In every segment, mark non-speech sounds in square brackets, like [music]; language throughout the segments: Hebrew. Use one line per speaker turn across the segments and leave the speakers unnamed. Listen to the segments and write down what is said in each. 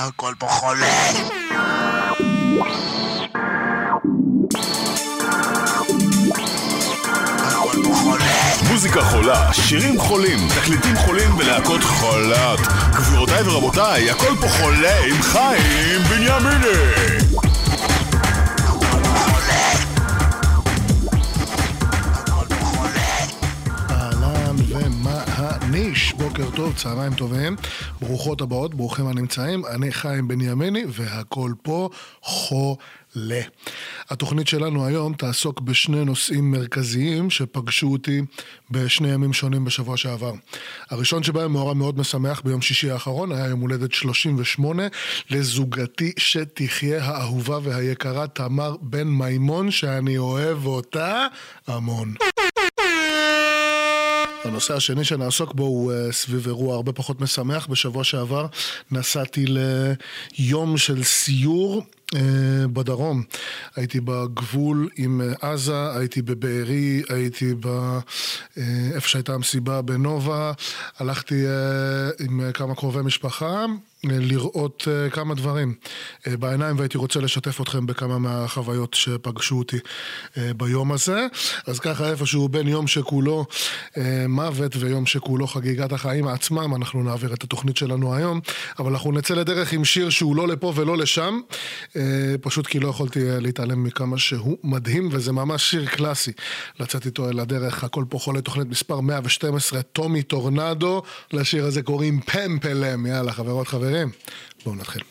הכל פה חולה.
מוזיקה חולה, שירים חולים, תקליטים חולים ולהקות חולות. גבירותיי ורבותיי, הכל פה חולה עם חיים בנימיני.
הניש, בוקר טוב, צהריים טובים, ברוכות הבאות, ברוכים הנמצאים, אני חיים בנימיני והכל פה חולה. התוכנית שלנו היום תעסוק בשני נושאים מרכזיים שפגשו אותי בשני ימים שונים בשבוע שעבר. הראשון שבהם מאורע מאוד משמח ביום שישי האחרון, היה יום הולדת 38 לזוגתי שתחיה האהובה והיקרה תמר בן מימון, שאני אוהב אותה המון. הנושא השני שנעסוק בו הוא אה, סביב אירוע הרבה פחות משמח. בשבוע שעבר נסעתי ליום של סיור אה, בדרום. הייתי בגבול עם אה, עזה, הייתי בבארי, הייתי ב... איפה שהייתה המסיבה בנובה, הלכתי עם כמה קרובי משפחה. אה, לראות uh, כמה דברים uh, בעיניים והייתי רוצה לשתף אתכם בכמה מהחוויות שפגשו אותי uh, ביום הזה. אז ככה איפשהו בין יום שכולו מוות ויום שכולו חגיגת החיים עצמם, אנחנו נעביר את התוכנית שלנו היום, אבל אנחנו נצא לדרך עם שיר שהוא לא לפה ולא לשם, פשוט כי לא יכולתי להתעלם מכמה שהוא מדהים וזה ממש שיר קלאסי. לצאת איתו אל הדרך, הכל פה חולה תוכנית מספר 112, טומי טורנדו, לשיר הזה קוראים פמפלם, יאללה חברות חברים. חברים, בואו נתחיל.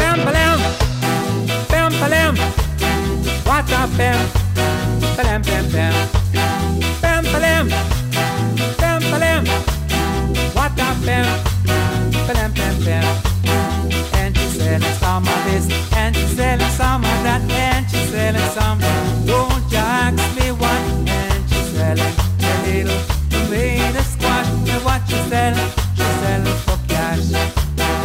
Bam balam, bam balam, what a bam, balam bam bam, bam balam, bam balam, what a bam, balam bam bam. And she's selling some of this, and she's selling some of that, and she's selling some. Don't Selling, for cash.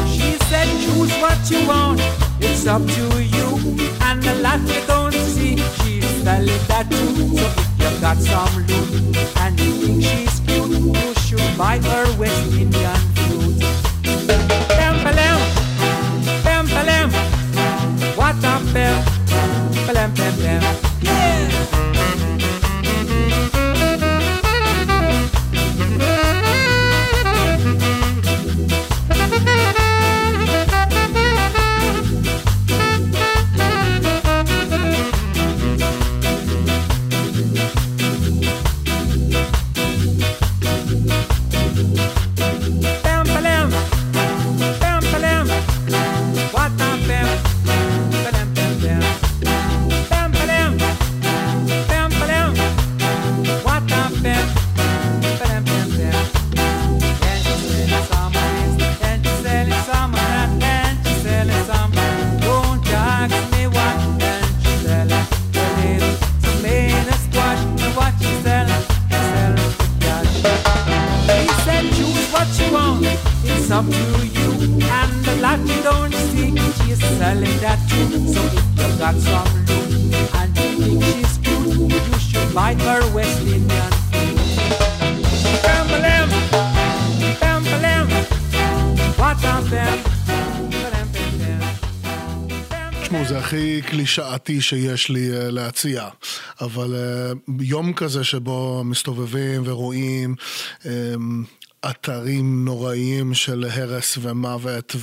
She said, choose what you want, it's up to you. And the lot you don't see, she's selling that too. So if you got some loot and you think she's cute, you should buy her West Indian fruit. Bam, balam, bam, balam, what a bam, balam, bam, bam.
קלישאתי שיש לי uh, להציע, אבל uh, יום כזה שבו מסתובבים ורואים, um, אתרים נוראיים של הרס ומוות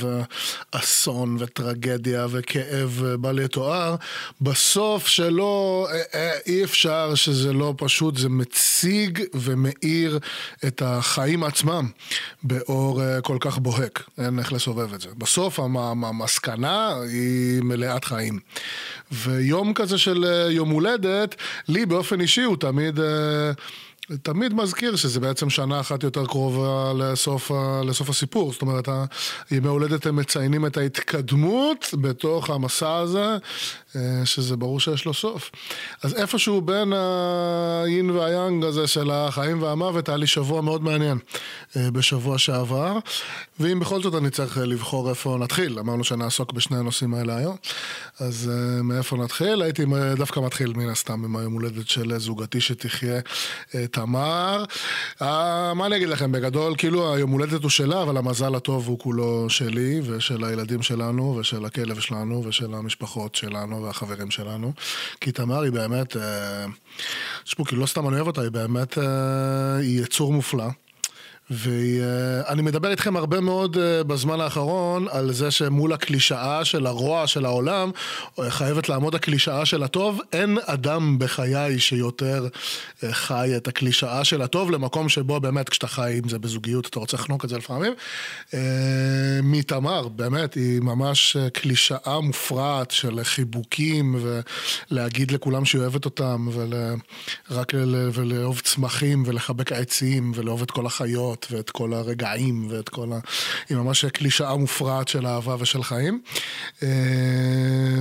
ואסון וטרגדיה וכאב בל יתואר, בסוף שלא, אה, אה, אי אפשר שזה לא פשוט, זה מציג ומאיר את החיים עצמם באור אה, כל כך בוהק, אין איך לסובב את זה. בסוף המ- המ- המסקנה היא מלאת חיים. ויום כזה של יום הולדת, לי באופן אישי הוא תמיד... תמיד מזכיר שזה בעצם שנה אחת יותר קרובה לסוף, לסוף הסיפור. זאת אומרת, ימי הולדת הם מציינים את ההתקדמות בתוך המסע הזה, שזה ברור שיש לו סוף. אז איפשהו בין היין והיאנג הזה של החיים והמוות, היה לי שבוע מאוד מעניין אה, בשבוע שעבר. ואם בכל זאת אני צריך אה, לבחור איפה נתחיל, אמרנו שנעסוק בשני הנושאים האלה היום, אז אה, מאיפה נתחיל? הייתי אה, דווקא מתחיל מן הסתם עם היום הולדת של זוגתי שתחיה אה, תמר. אה, מה אני אגיד לכם, בגדול, כאילו היום הולדת הוא שלה, אבל המזל הטוב הוא כולו שלי ושל הילדים שלנו ושל הכלב שלנו ושל המשפחות שלנו והחברים שלנו. כי תמר היא באמת, אה, תשמעו, כאילו לא סתם אני אוהב אותה, היא באמת, אה, היא יצור מופלא. ואני מדבר איתכם הרבה מאוד אה, בזמן האחרון על זה שמול הקלישאה של הרוע של העולם, אה, חייבת לעמוד הקלישאה של הטוב. אין אדם בחיי שיותר אה, חי את הקלישאה של הטוב למקום שבו באמת כשאתה חי עם זה בזוגיות אתה רוצה לחנוק את זה לפעמים. מתמר, באמת, היא ממש אה, קלישאה מופרעת של חיבוקים ולהגיד לכולם שהיא אוהבת אותם ורק ולאהוב צמחים ולחבק עצים ולאהוב את כל החיות. ואת כל הרגעים ואת כל ה... היא ממש קלישאה מופרעת של אהבה ושל חיים. אה,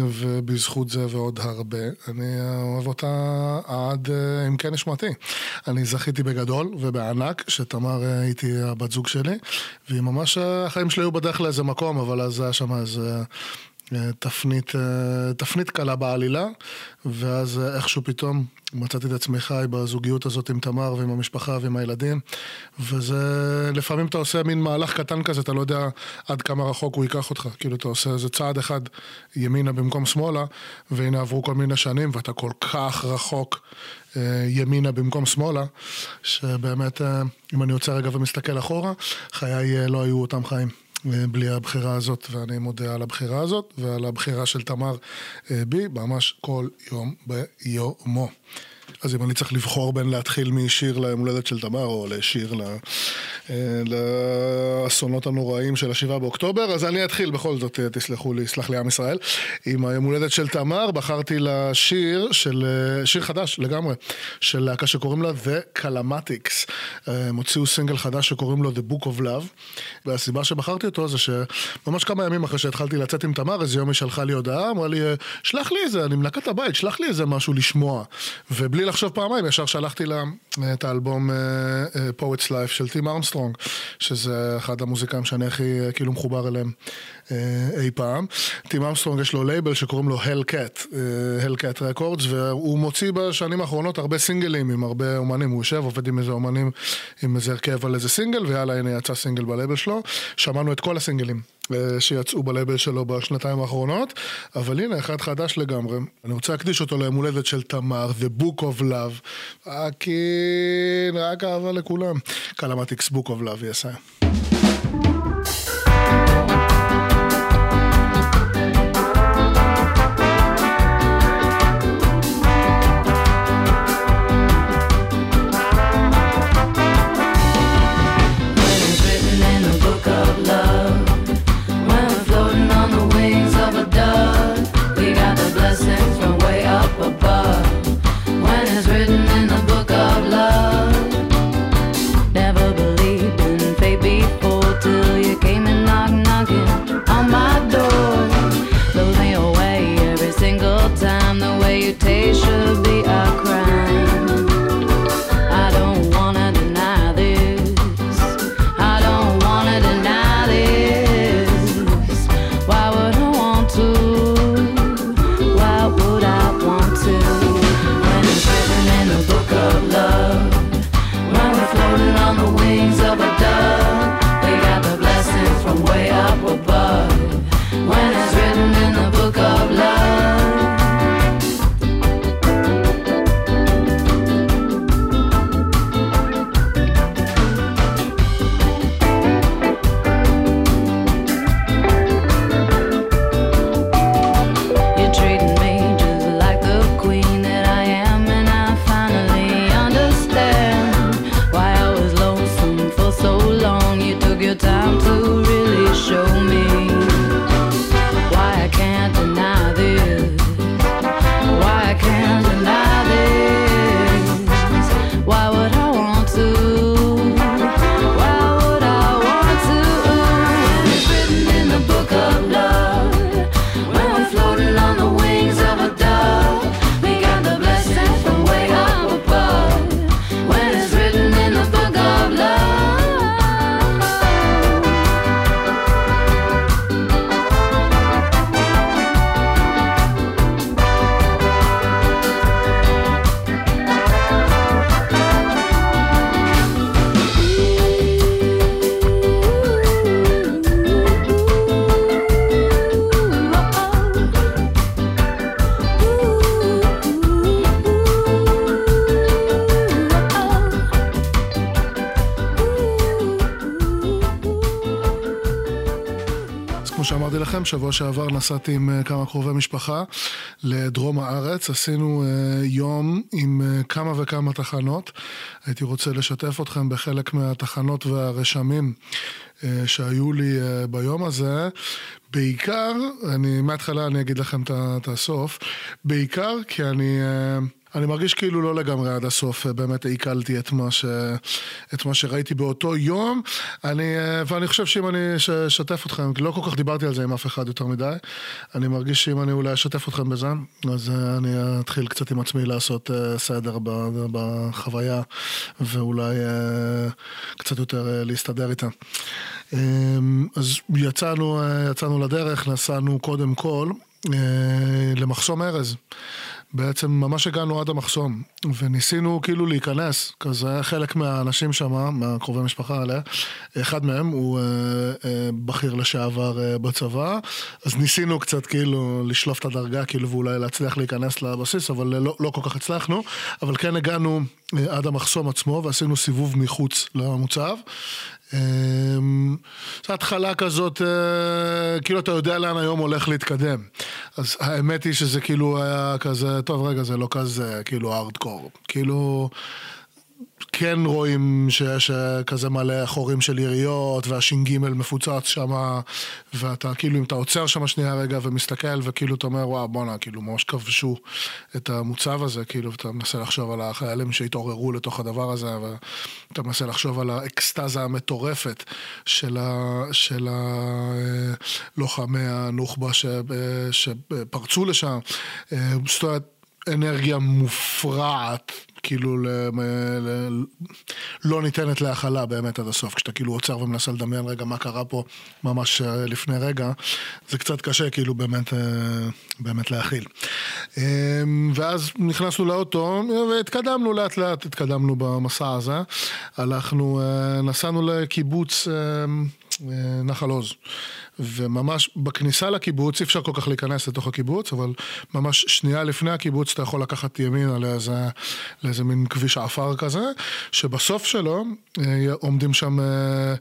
ובזכות זה ועוד הרבה, אני אוהב אותה עד אה, עמקי נשמתי. אני זכיתי בגדול ובענק שתמר אה, הייתי הבת זוג שלי, והיא ממש, החיים שלי היו בדרך לאיזה מקום, אבל אז היה שם איזה... תפנית, תפנית קלה בעלילה, ואז איכשהו פתאום מצאתי את עצמי חי בזוגיות הזאת עם תמר ועם המשפחה ועם הילדים, וזה, לפעמים אתה עושה מין מהלך קטן כזה, אתה לא יודע עד כמה רחוק הוא ייקח אותך, כאילו אתה עושה איזה צעד אחד ימינה במקום שמאלה, והנה עברו כל מיני שנים ואתה כל כך רחוק ימינה במקום שמאלה, שבאמת, אם אני יוצא רגע ומסתכל אחורה, חיי לא היו אותם חיים. בלי הבחירה הזאת, ואני מודה על הבחירה הזאת ועל הבחירה של תמר בי ממש כל יום ביומו. אז אם אני צריך לבחור בין להתחיל משיר ליום הולדת של תמר או לשיר לאסונות הנוראים של השבעה באוקטובר, אז אני אתחיל בכל זאת, תסלחו לי, סלח לי עם ישראל. עם היום הולדת של תמר בחרתי לשיר של, שיר חדש לגמרי, של להקה שקוראים לה The Calamatics. הם הוציאו סינגל חדש שקוראים לו The Book of Love, והסיבה שבחרתי אותו זה שממש כמה ימים אחרי שהתחלתי לצאת עם תמר, איזה יום היא שלחה לי הודעה, אמרה לי, שלח לי איזה, אני מנקה ת'בית, שלח לי איזה משהו לשמוע. ובלי לחשוב פעמיים, ישר שלחתי לה את האלבום אה, Poet's Life של טים ארמסטרונג, שזה אחד המוזיקאים שאני הכי כאילו מחובר אליהם אי פעם. טים ארמסטרונג יש לו לייבל שקוראים לו Hellcat, Hellcat Records, והוא מוציא בשנים האחרונות הרבה סינגלים עם הרבה אומנים, הוא יושב, עובד עם איזה אומנים, עם איזה הרכב על איזה סינגל, ויאללה הנה יצא סינגל בלייבל שלו, שמענו את כל הסינגלים. שיצאו בלייבל שלו בשנתיים האחרונות, אבל הנה, אחד חדש לגמרי. אני רוצה להקדיש אותו ליום הולדת של תמר, The Book of Love. רק, רק אהבה לכולם. קלמטיקס Book of Love, יסיים. שבוע שעבר נסעתי עם אה, כמה קרובי משפחה לדרום הארץ, עשינו אה, יום עם אה, כמה וכמה תחנות. הייתי רוצה לשתף אתכם בחלק מהתחנות והרשמים שהיו לי ביום הזה. בעיקר, אני מההתחלה אני אגיד לכם את הסוף, בעיקר כי אני... אני מרגיש כאילו לא לגמרי עד הסוף אה, באמת עיכלתי את ש... את מה שראיתי באותו יום אני, אה, ואני חושב שאם אני אשתף אתכם, לא כל כך דיברתי על זה עם אף אחד יותר מדי אני מרגיש שאם אני אולי אשתף אתכם בזה אז אה, אני אתחיל קצת עם עצמי לעשות סדר בחוויה ואולי קצת יותר להסתדר איתה. אה, אז יצאנו, יצאנו לדרך, נסענו קודם כל למחסום ארז. בעצם ממש הגענו עד המחסום, וניסינו כאילו להיכנס, כזה חלק מהאנשים שם, מהקרובי משפחה האלה, אחד מהם הוא אה, אה, בכיר לשעבר אה, בצבא, אז ניסינו קצת כאילו לשלוף את הדרגה כאילו ואולי להצליח להיכנס לבסיס, אבל לא, לא כל כך הצלחנו, אבל כן הגענו אה, עד המחסום עצמו ועשינו סיבוב מחוץ למוצב. אמ, זו התחלה כזאת, אה, כאילו אתה יודע לאן היום הולך להתקדם. אז האמת היא שזה כאילו היה כזה, טוב רגע זה לא כזה כאילו הארדקור. כאילו כן רואים שיש כזה מלא חורים של יריות והש"ג מפוצץ שם ואתה כאילו אם אתה עוצר שם שנייה רגע ומסתכל וכאילו אתה אומר וואו בואנה כאילו ממש כבשו את המוצב הזה כאילו ואתה מנסה לחשוב על החיילים שהתעוררו לתוך הדבר הזה ואתה מנסה לחשוב על האקסטזה המטורפת של, ה, של הלוחמי הנוח'בה ש, שפרצו לשם. זאת אומרת אנרגיה מופרעת כאילו ל, ל, לא ניתנת להכלה באמת עד הסוף, כשאתה כאילו עוצר ומנסה לדמיין רגע מה קרה פה ממש אה, לפני רגע, זה קצת קשה כאילו באמת, אה, באמת להכיל. אה, ואז נכנסנו לאוטו והתקדמנו לאט לאט, התקדמנו במסע הזה, הלכנו, אה, נסענו לקיבוץ נחל עוז. וממש בכניסה לקיבוץ, אי אפשר כל כך להיכנס לתוך הקיבוץ, אבל ממש שנייה לפני הקיבוץ אתה יכול לקחת ימינה לאיזה, לאיזה מין כביש עפר כזה, שבסוף שלו אה, עומדים שם אה,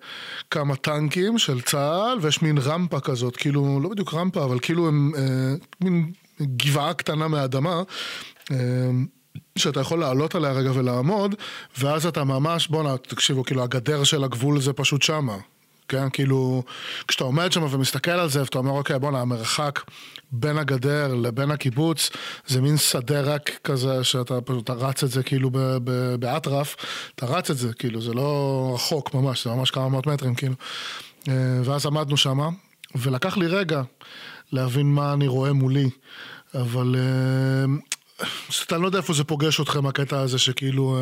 כמה טנקים של צה"ל, ויש מין רמפה כזאת, כאילו, לא בדיוק רמפה, אבל כאילו הם אה, מין גבעה קטנה מהאדמה. שאתה יכול לעלות עליה רגע ולעמוד, ואז אתה ממש, בואנה, תקשיבו, כאילו הגדר של הגבול זה פשוט שמה. כן, כאילו, כשאתה עומד שם ומסתכל על זה, ואתה אומר, אוקיי, בואנה, המרחק בין הגדר לבין הקיבוץ, זה מין שדה רק כזה, שאתה פשוט רץ את זה כאילו באטרף, אתה רץ את זה, כאילו, זה לא רחוק ממש, זה ממש כמה מאות מטרים, כאילו. ואז עמדנו שם, ולקח לי רגע להבין מה אני רואה מולי, אבל... אני לא יודע איפה זה פוגש אתכם הקטע הזה שכאילו,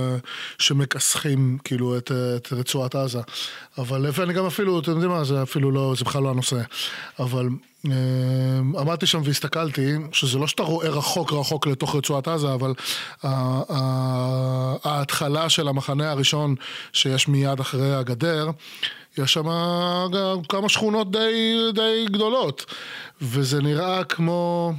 שמכסחים כאילו את, את רצועת עזה. אבל ואני גם אפילו, אתם יודעים מה, זה אפילו לא, זה בכלל לא הנושא. אבל עמדתי שם והסתכלתי, שזה לא שאתה רואה רחוק רחוק לתוך רצועת עזה, אבל ההתחלה של המחנה הראשון שיש מיד אחרי הגדר, יש שם כמה שכונות די, די גדולות, וזה נראה כמו...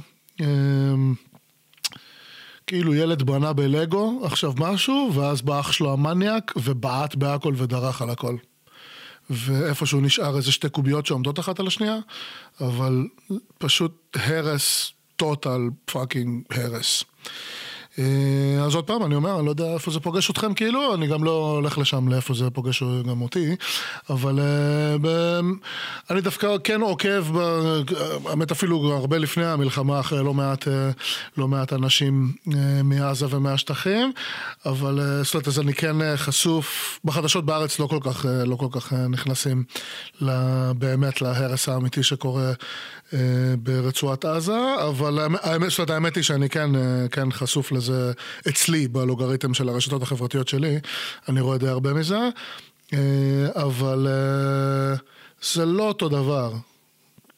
כאילו ילד בנה בלגו עכשיו משהו, ואז בא אח שלו המניאק ובעט בהכל ודרך על הכל. ואיפשהו נשאר איזה שתי קוביות שעומדות אחת על השנייה, אבל פשוט הרס, total fucking הרס. אז עוד פעם, אני אומר, אני לא יודע איפה זה פוגש אתכם כאילו, אני גם לא הולך לשם לאיפה זה פוגש גם אותי, אבל אני דווקא כן עוקב, האמת אפילו הרבה לפני המלחמה, אחרי לא מעט, לא מעט אנשים מעזה ומהשטחים, אבל זאת אומרת, אז אני כן חשוף, בחדשות בארץ לא כל כך, לא כל כך נכנסים באמת להרס האמיתי שקורה ברצועת עזה, אבל האמת, זאת אומרת, האמת היא שאני כן, כן חשוף לזה. זה אצלי בלוגריתם של הרשתות החברתיות שלי, אני רואה די הרבה מזה, אבל זה לא אותו דבר.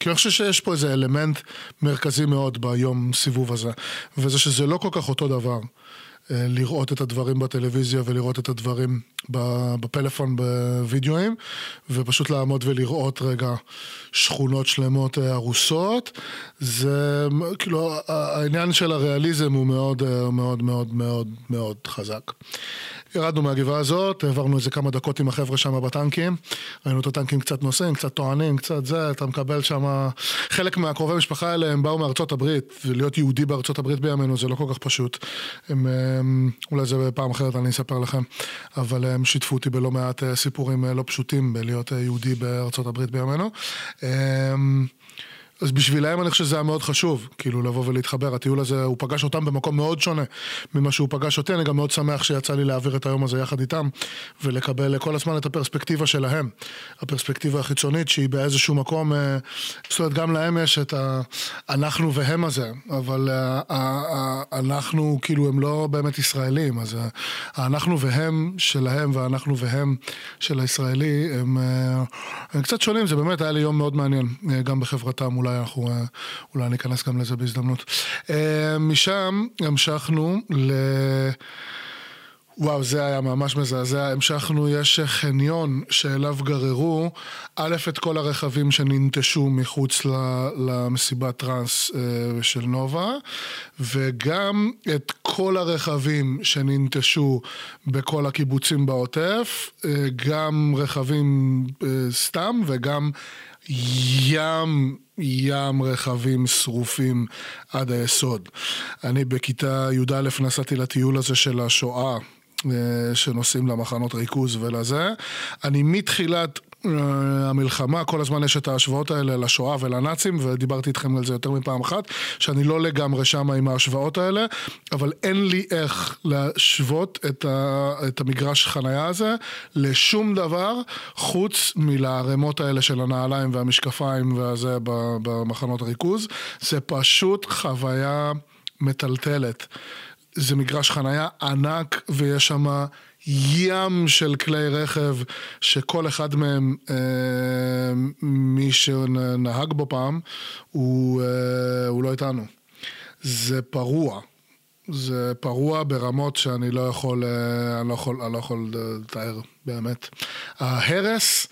כי אני חושב שיש פה איזה אלמנט מרכזי מאוד ביום סיבוב הזה, וזה שזה לא כל כך אותו דבר. לראות את הדברים בטלוויזיה ולראות את הדברים בפלאפון בווידאוים ופשוט לעמוד ולראות רגע שכונות שלמות הרוסות זה כאילו העניין של הריאליזם הוא מאוד מאוד מאוד מאוד מאוד חזק ירדנו מהגבעה הזאת, העברנו איזה כמה דקות עם החבר'ה שם בטנקים, ראינו את הטנקים קצת נוסעים, קצת טוענים, קצת זה, אתה מקבל שם... חלק מהקרובי משפחה האלה הם באו מארצות הברית, ולהיות יהודי בארצות הברית בימינו זה לא כל כך פשוט. הם, אולי זה פעם אחרת אני אספר לכם, אבל הם שיתפו אותי בלא מעט אה, סיפורים אה, לא פשוטים בלהיות אה, יהודי בארצות הברית בימינו. אז בשבילם אני חושב שזה היה מאוד חשוב, כאילו לבוא ולהתחבר. הטיול הזה, הוא פגש אותם במקום מאוד שונה ממה שהוא פגש אותי. אני גם מאוד שמח שיצא לי להעביר את היום הזה יחד איתם, ולקבל כל הזמן את הפרספקטיבה שלהם. הפרספקטיבה החיצונית שהיא באיזשהו מקום, אה, זאת אומרת, גם להם יש את האנחנו והם הזה, אבל אה, אנחנו, כאילו, הם לא באמת ישראלים, אז אה, האנחנו והם שלהם והאנחנו והם של הישראלי, הם, אה, הם קצת שונים, זה באמת היה לי יום מאוד מעניין, אה, גם בחברתם, אולי אנחנו, אה, אולי ניכנס גם לזה בהזדמנות. אה, משם המשכנו ל... וואו, זה היה ממש מזעזע. המשכנו, יש חניון שאליו גררו, א', את כל הרכבים שננטשו מחוץ למסיבת טראנס אה, של נובה, וגם את כל הרכבים שננטשו בכל הקיבוצים בעוטף, גם רכבים סתם וגם ים, ים רכבים שרופים עד היסוד. אני בכיתה י"א נסעתי לטיול הזה של השואה. אה, שנוסעים למחנות ריכוז ולזה. אני מתחילת המלחמה, כל הזמן יש את ההשוואות האלה לשואה ולנאצים, ודיברתי איתכם על זה יותר מפעם אחת, שאני לא לגמרי שם עם ההשוואות האלה, אבל אין לי איך להשוות את, ה, את המגרש חנייה הזה לשום דבר, חוץ מלערימות האלה של הנעליים והמשקפיים והזה במחנות ריכוז. זה פשוט חוויה מטלטלת. זה מגרש חנייה ענק ויש שם ים של כלי רכב שכל אחד מהם, אה, מי שנהג בו פעם, הוא, אה, הוא לא איתנו. זה פרוע. זה פרוע ברמות שאני לא יכול, אה, אני לא יכול, אני לא יכול לתאר, באמת. ההרס,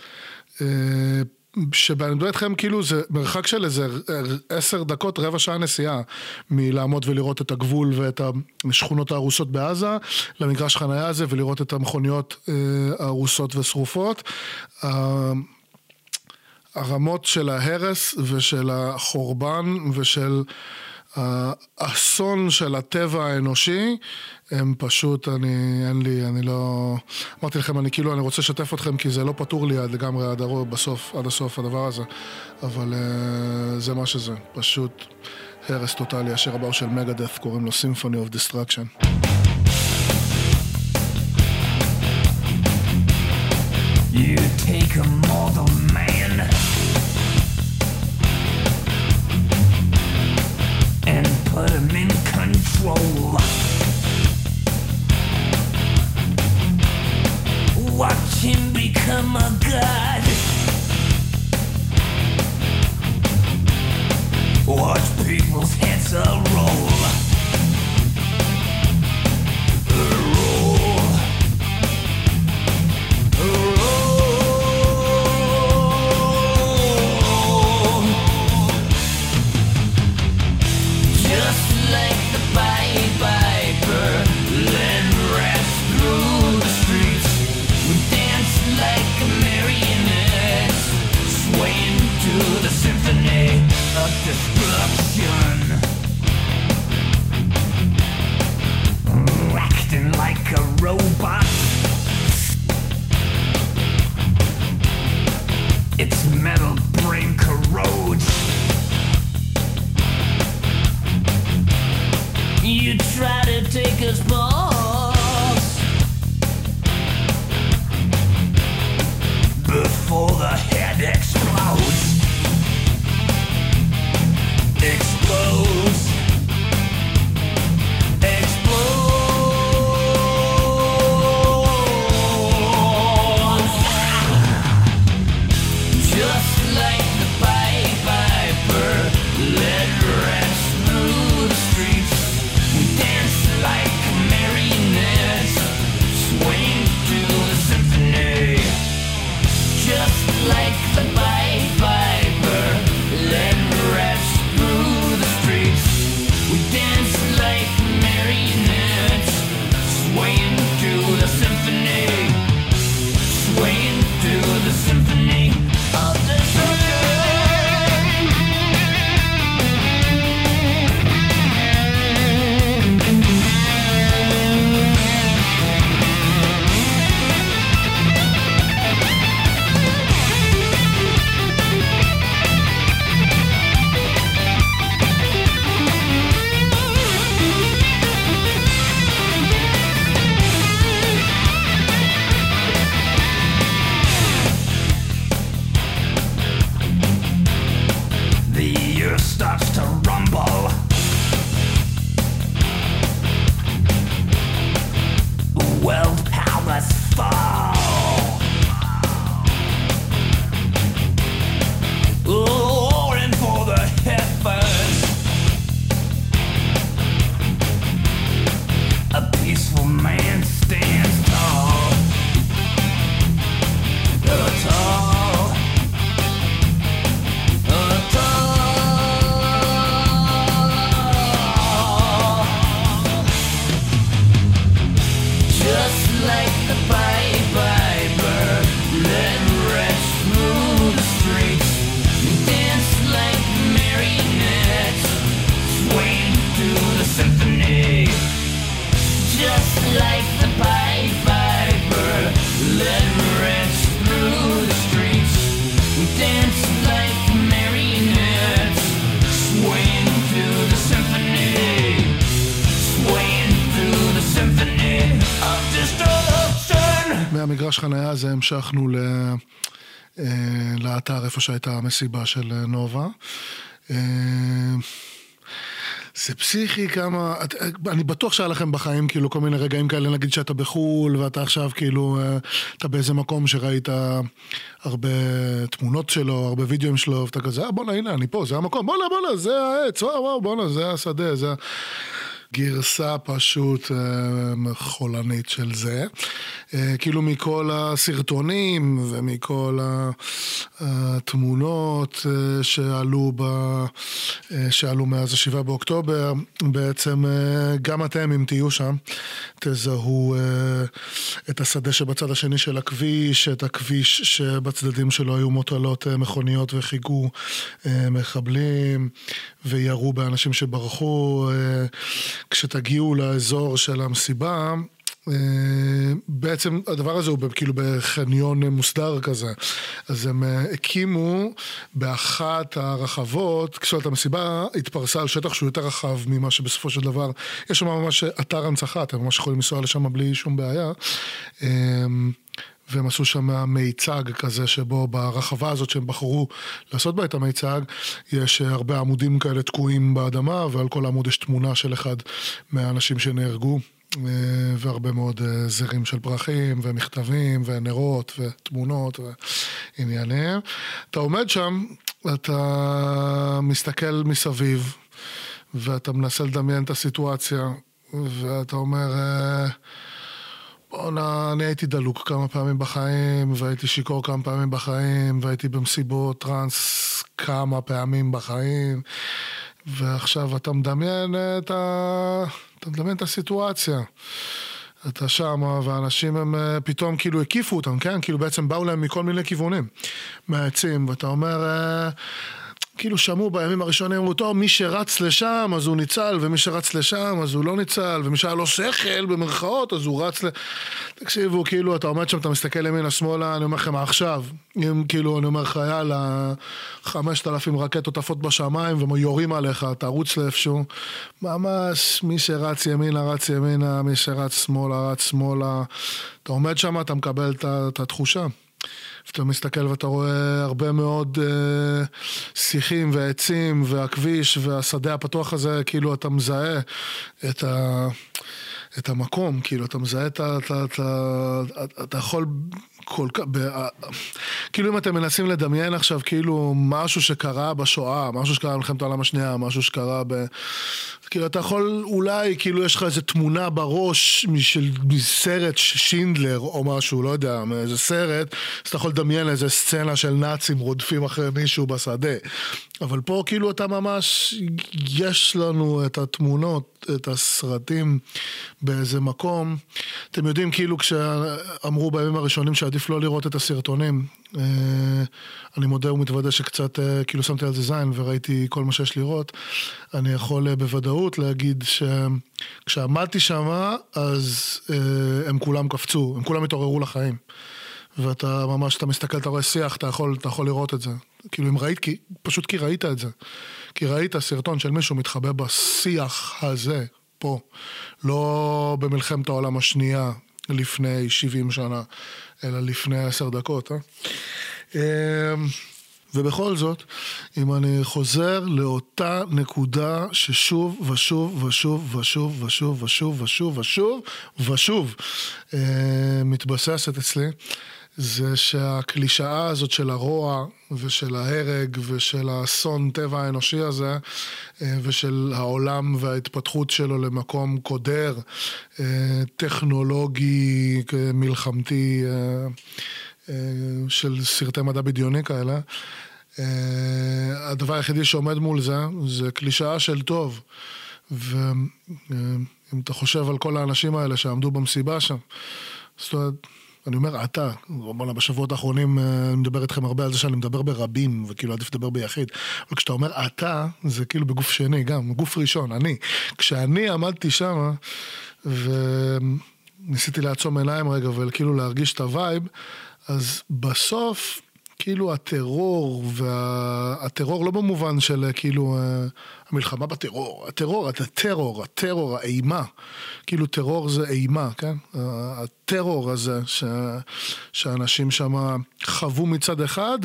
אה, שאני מדבר איתכם, כאילו זה מרחק של איזה עשר דקות, רבע שעה נסיעה מלעמוד ולראות את הגבול ואת השכונות ההרוסות בעזה, למגרש חנייה הזה ולראות את המכוניות אה, הרוסות ושרופות. אה, הרמות של ההרס ושל החורבן ושל האסון של הטבע האנושי הם פשוט, אני, אין לי, אני לא... אמרתי לכם, אני כאילו, אני רוצה לשתף אתכם כי זה לא פתור לי עד לגמרי עד הרוב, בסוף, עד הסוף הדבר הזה, אבל uh, זה מה שזה, פשוט הרס טוטאלי. השיר הבא של מגדף, קוראים לו Symphony of Destruction.
You take a mortal
המשכנו ל... אה, לאתר איפה שהייתה המסיבה של אה, נובה. אה, זה פסיכי כמה, את- אני בטוח שהיה לכם בחיים כאילו כל מיני רגעים כאלה, נגיד שאתה בחו"ל ואתה עכשיו כאילו, אתה באיזה מקום שראית הרבה תמונות שלו, הרבה וידאוים שלו, ואתה כזה, אה בואנה הנה אני פה, זה המקום, בואנה בואנה זה העץ, וואו וואו בואנה זה השדה, זה... ה-" גרסה פשוט אה, חולנית של זה. אה, כאילו מכל הסרטונים ומכל ה- התמונות אה, שעלו, ב, אה, שעלו מאז השבעה באוקטובר, בעצם אה, גם אתם, אם תהיו שם, תזהו אה, את השדה שבצד השני של הכביש, את הכביש שבצדדים שלו היו מוטלות אה, מכוניות וחיכו אה, מחבלים וירו באנשים שברחו. אה, כשתגיעו לאזור של המסיבה, אה, בעצם הדבר הזה הוא כאילו בחניון מוסדר כזה. אז הם אה, הקימו באחת הרחבות, כשאת המסיבה התפרסה על שטח שהוא יותר רחב ממה שבסופו של דבר, יש שם ממש אתר הנצחה, אתם ממש יכולים לנסוע לשם בלי שום בעיה. והם עשו שם מיצג כזה שבו ברחבה הזאת שהם בחרו לעשות בה את המיצג, יש אה, הרבה עמודים כאלה תקועים באדמה, ועל כל עמוד יש תמונה של אחד מהאנשים שנהרגו. אה, והרבה מאוד אה, זרים של פרחים, ומכתבים, ונרות, ותמונות, ועניינים. אתה עומד שם, אתה מסתכל מסביב, ואתה מנסה לדמיין את הסיטואציה, ואתה אומר... אה, בואנה, אני הייתי דלוק כמה פעמים בחיים, והייתי שיכור כמה פעמים בחיים, והייתי במסיבות טראנס כמה פעמים בחיים, ועכשיו אתה מדמיין את, ה... אתה מדמיין את הסיטואציה. אתה שם, והאנשים הם אה, פתאום כאילו הקיפו אותם, כן? כאילו בעצם באו להם מכל מיני כיוונים, מהעצים, ואתה אומר... כאילו שמעו בימים הראשונים, אמרו, טוב, מי שרץ לשם אז הוא ניצל, ומי שרץ לשם אז הוא לא ניצל, ומי שהיה לו שכל במרכאות אז הוא רץ ל... תקשיבו, כאילו, אתה עומד שם, אתה מסתכל ימינה שמאלה, אני אומר לכם, עכשיו, אם כאילו, אני אומר לך, יאללה, חמשת אלפים רקטות עפות בשמיים ויורים עליך, תרוץ לאיפשהו. ממש, מי שרץ ימינה, רץ ימינה, מי שרץ שמאלה, רץ שמאלה. אתה עומד שם, אתה מקבל את התחושה. ואתה מסתכל ואתה רואה הרבה מאוד אה, שיחים ועצים והכביש והשדה הפתוח הזה, כאילו אתה מזהה את, ה, את המקום, כאילו אתה מזהה את ה... אתה, אתה, אתה, אתה יכול כל כך... ב, אה, כאילו אם אתם מנסים לדמיין עכשיו כאילו משהו שקרה בשואה, משהו שקרה במלחמת העולם השנייה, משהו שקרה ב... כאילו אתה יכול אולי, כאילו יש לך איזה תמונה בראש משל, מסרט שינדלר או משהו, לא יודע, מאיזה סרט, אז אתה יכול לדמיין איזה סצנה של נאצים רודפים אחרי מישהו בשדה. אבל פה כאילו אתה ממש, יש לנו את התמונות, את הסרטים באיזה מקום. אתם יודעים, כאילו כשאמרו בימים הראשונים שעדיף לא לראות את הסרטונים, אני מודה ומתוודה שקצת אה, כאילו שמתי על זה זין וראיתי כל מה שיש לראות, אני יכול אה, בוודאות להגיד שכשעמדתי שם, אז אה, הם כולם קפצו, הם כולם התעוררו לחיים. ואתה ממש, אתה מסתכל, אתה רואה שיח, אתה יכול, אתה יכול לראות את זה. כאילו אם ראית, כי, פשוט כי ראית את זה. כי ראית סרטון של מישהו מתחבא בשיח הזה, פה. לא במלחמת העולם השנייה לפני 70 שנה, אלא לפני עשר דקות, אה? אמ, ובכל זאת, אם אני חוזר לאותה נקודה ששוב ושוב ושוב ושוב ושוב ושוב ושוב ושוב ושוב אה, מתבססת אצלי, זה שהקלישאה הזאת של הרוע ושל ההרג ושל האסון טבע האנושי הזה אה, ושל העולם וההתפתחות שלו למקום קודר, אה, טכנולוגי, אה, מלחמתי, של סרטי מדע בדיוני כאלה. הדבר היחידי שעומד מול זה, זה קלישאה של טוב. ואם אתה חושב על כל האנשים האלה שעמדו במסיבה שם, זאת אומרת, אני אומר אתה, בוא'נה בשבועות האחרונים אה, אני מדבר איתכם הרבה על זה שאני מדבר ברבים, וכאילו עדיף לדבר ביחיד, אבל כשאתה אומר אתה, זה כאילו בגוף שני גם, גוף ראשון, אני. כשאני עמדתי שם, וניסיתי לעצום עיניים רגע וכאילו להרגיש את ה vibe, אז בסוף כאילו הטרור, והטרור לא במובן של אה, כאילו אה, המלחמה בטרור, הטרור, הטרור, הטרור, האימה, כאילו טרור זה אימה, כן? הטרור הזה ש, שאנשים שם חוו מצד אחד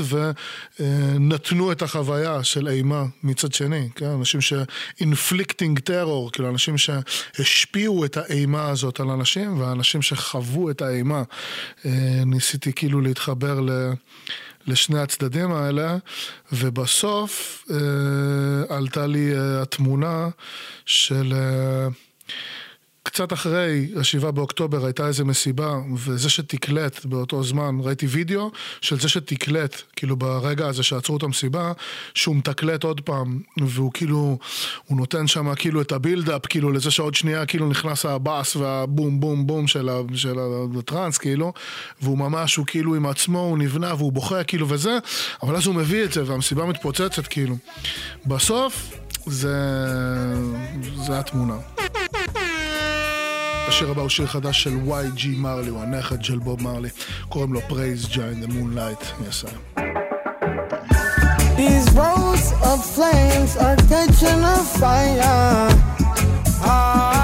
ונתנו את החוויה של אימה מצד שני, כן? אנשים ש-inflicting terror, כאילו אנשים שהשפיעו את האימה הזאת על אנשים, ואנשים שחוו את האימה. אה, ניסיתי כאילו להתחבר ל... לשני הצדדים האלה, ובסוף אה, עלתה לי אה, התמונה של... קצת אחרי השבעה באוקטובר הייתה איזה מסיבה, וזה שתקלט באותו זמן, ראיתי וידאו של זה שתקלט, כאילו ברגע הזה שעצרו את המסיבה, שהוא מתקלט עוד פעם, והוא כאילו, הוא נותן שם כאילו את הבילדאפ, כאילו לזה שעוד שנייה כאילו נכנס הבאס והבום בום בום של, ה, של הטראנס, כאילו, והוא ממש, הוא כאילו עם עצמו, הוא נבנה והוא בוכה, כאילו וזה, אבל אז הוא מביא את זה והמסיבה מתפוצצת, כאילו. בסוף, זה, זה התמונה. השיר הבא הוא שיר חדש של YG מרלי, הוא הנכד של בוב מרלי, קוראים לו פרייז ג'יין, The Moonlight, yes I
These rows of flames are catching a fire. Ah,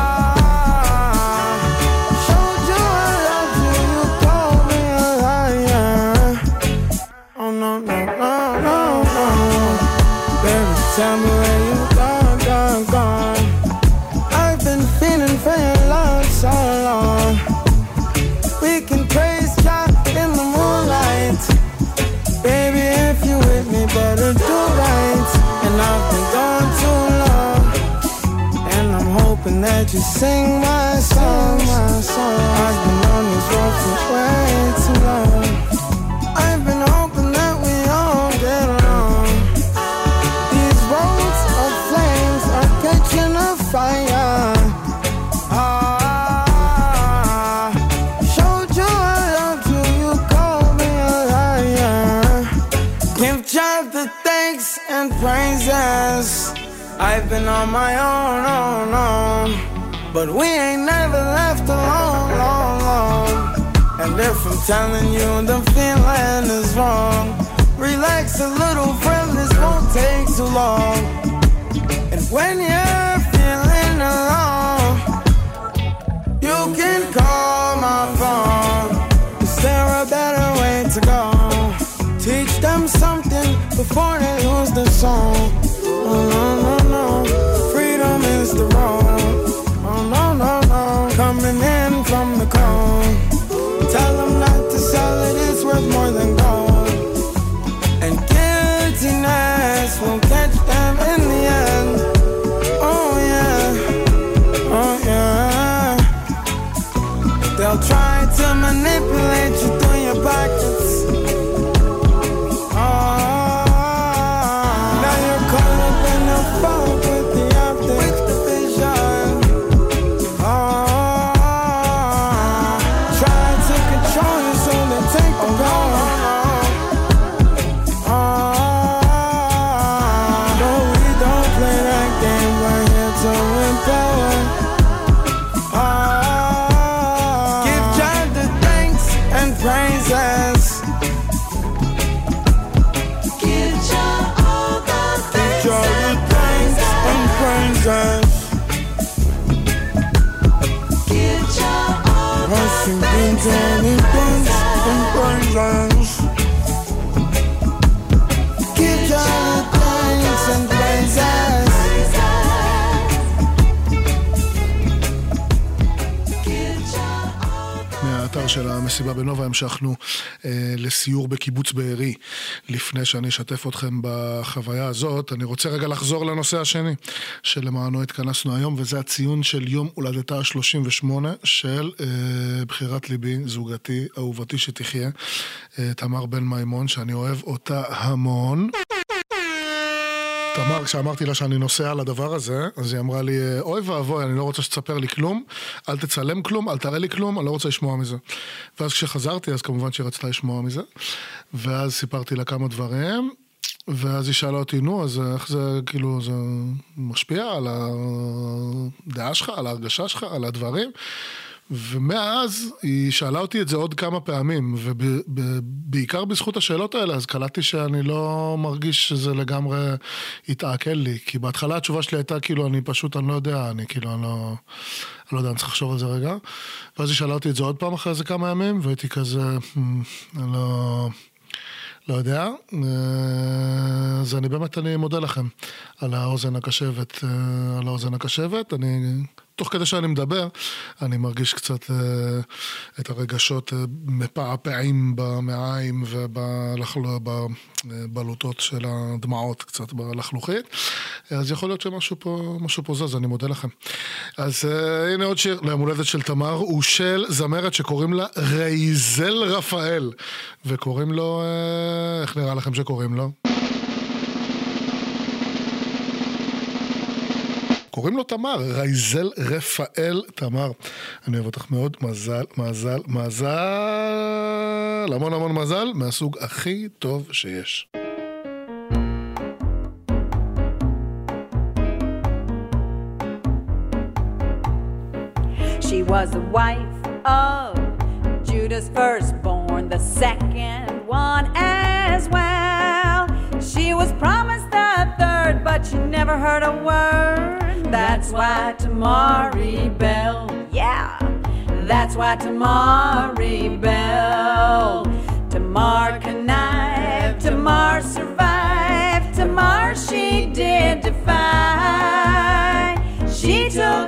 that you sing my song, my song. I've been on this road for way too long. I've been hoping that we all get along. These roads of flames are catching a fire. Ah, showed you I loved you, you called me a liar. Give God the thanks and praises. I've been on my own, own, own. But we ain't never left alone, long, long. And if I'm telling you the feeling is wrong, relax a little, friend, this won't take too long. And when you're feeling alone, you can call my phone. Is there a better way to go? Teach them something before they lose the song. Oh no no no, freedom is the road.
שאני אשתף אתכם בחוויה הזאת, אני רוצה רגע לחזור לנושא השני שלמענו התכנסנו היום, וזה הציון של יום הולדתה ה-38 של אה, בחירת ליבי, זוגתי, אהובתי שתחיה, אה, תמר בן מימון, שאני אוהב אותה המון. תמר, כשאמרתי לה שאני נוסע לדבר הזה, אז היא אמרה לי, אוי ואבוי, אני לא רוצה שתספר לי כלום, אל תצלם כלום, אל תראה לי כלום, אני לא רוצה לשמוע מזה. ואז כשחזרתי, אז כמובן שהיא רצתה לשמוע מזה, ואז סיפרתי לה כמה דברים, ואז היא שאלה אותי, נו, אז איך זה, כאילו, זה משפיע על הדעה שלך, על ההרגשה שלך, על הדברים? ומאז היא שאלה אותי את זה עוד כמה פעמים, ובעיקר בזכות השאלות האלה, אז קלטתי שאני לא מרגיש שזה לגמרי התעכל לי, כי בהתחלה התשובה שלי הייתה כאילו, אני פשוט, אני לא יודע, אני כאילו, אני לא, אני לא יודע, אני צריך לחשוב על זה רגע. ואז היא שאלה אותי את זה עוד פעם אחרי איזה כמה ימים, והייתי כזה, אני לא... לא יודע, אז אני באמת, אני מודה לכם על האוזן הקשבת, אה, על האוזן הקשבת, אני תוך כדי שאני מדבר, אני מרגיש קצת אה, את הרגשות אה, מפעפעים במעיים ובבלוטות של הדמעות קצת בלחלוכית. אז יכול להיות שמשהו פה, משהו פה זז, אני מודה לכם. אז אה, הנה עוד שיר ליום הולדת של תמר, הוא של זמרת שקוראים לה רייזל רפאל, וקוראים לו, אה, איך נראה לכם שקוראים לו? קוראים לו תמר, רייזל רפאל תמר. אני אוהב אותך מאוד, מזל, מזל, מזל, המון המון מזל, מהסוג הכי טוב שיש.
She was the wife of Judah's firstborn, the second one as well. She was promised the third, but she never heard a word. That's why Tamar rebelled. Yeah, that's why Tamar rebelled. Tamar connived, Tamar survived, Tamar she did defy. She took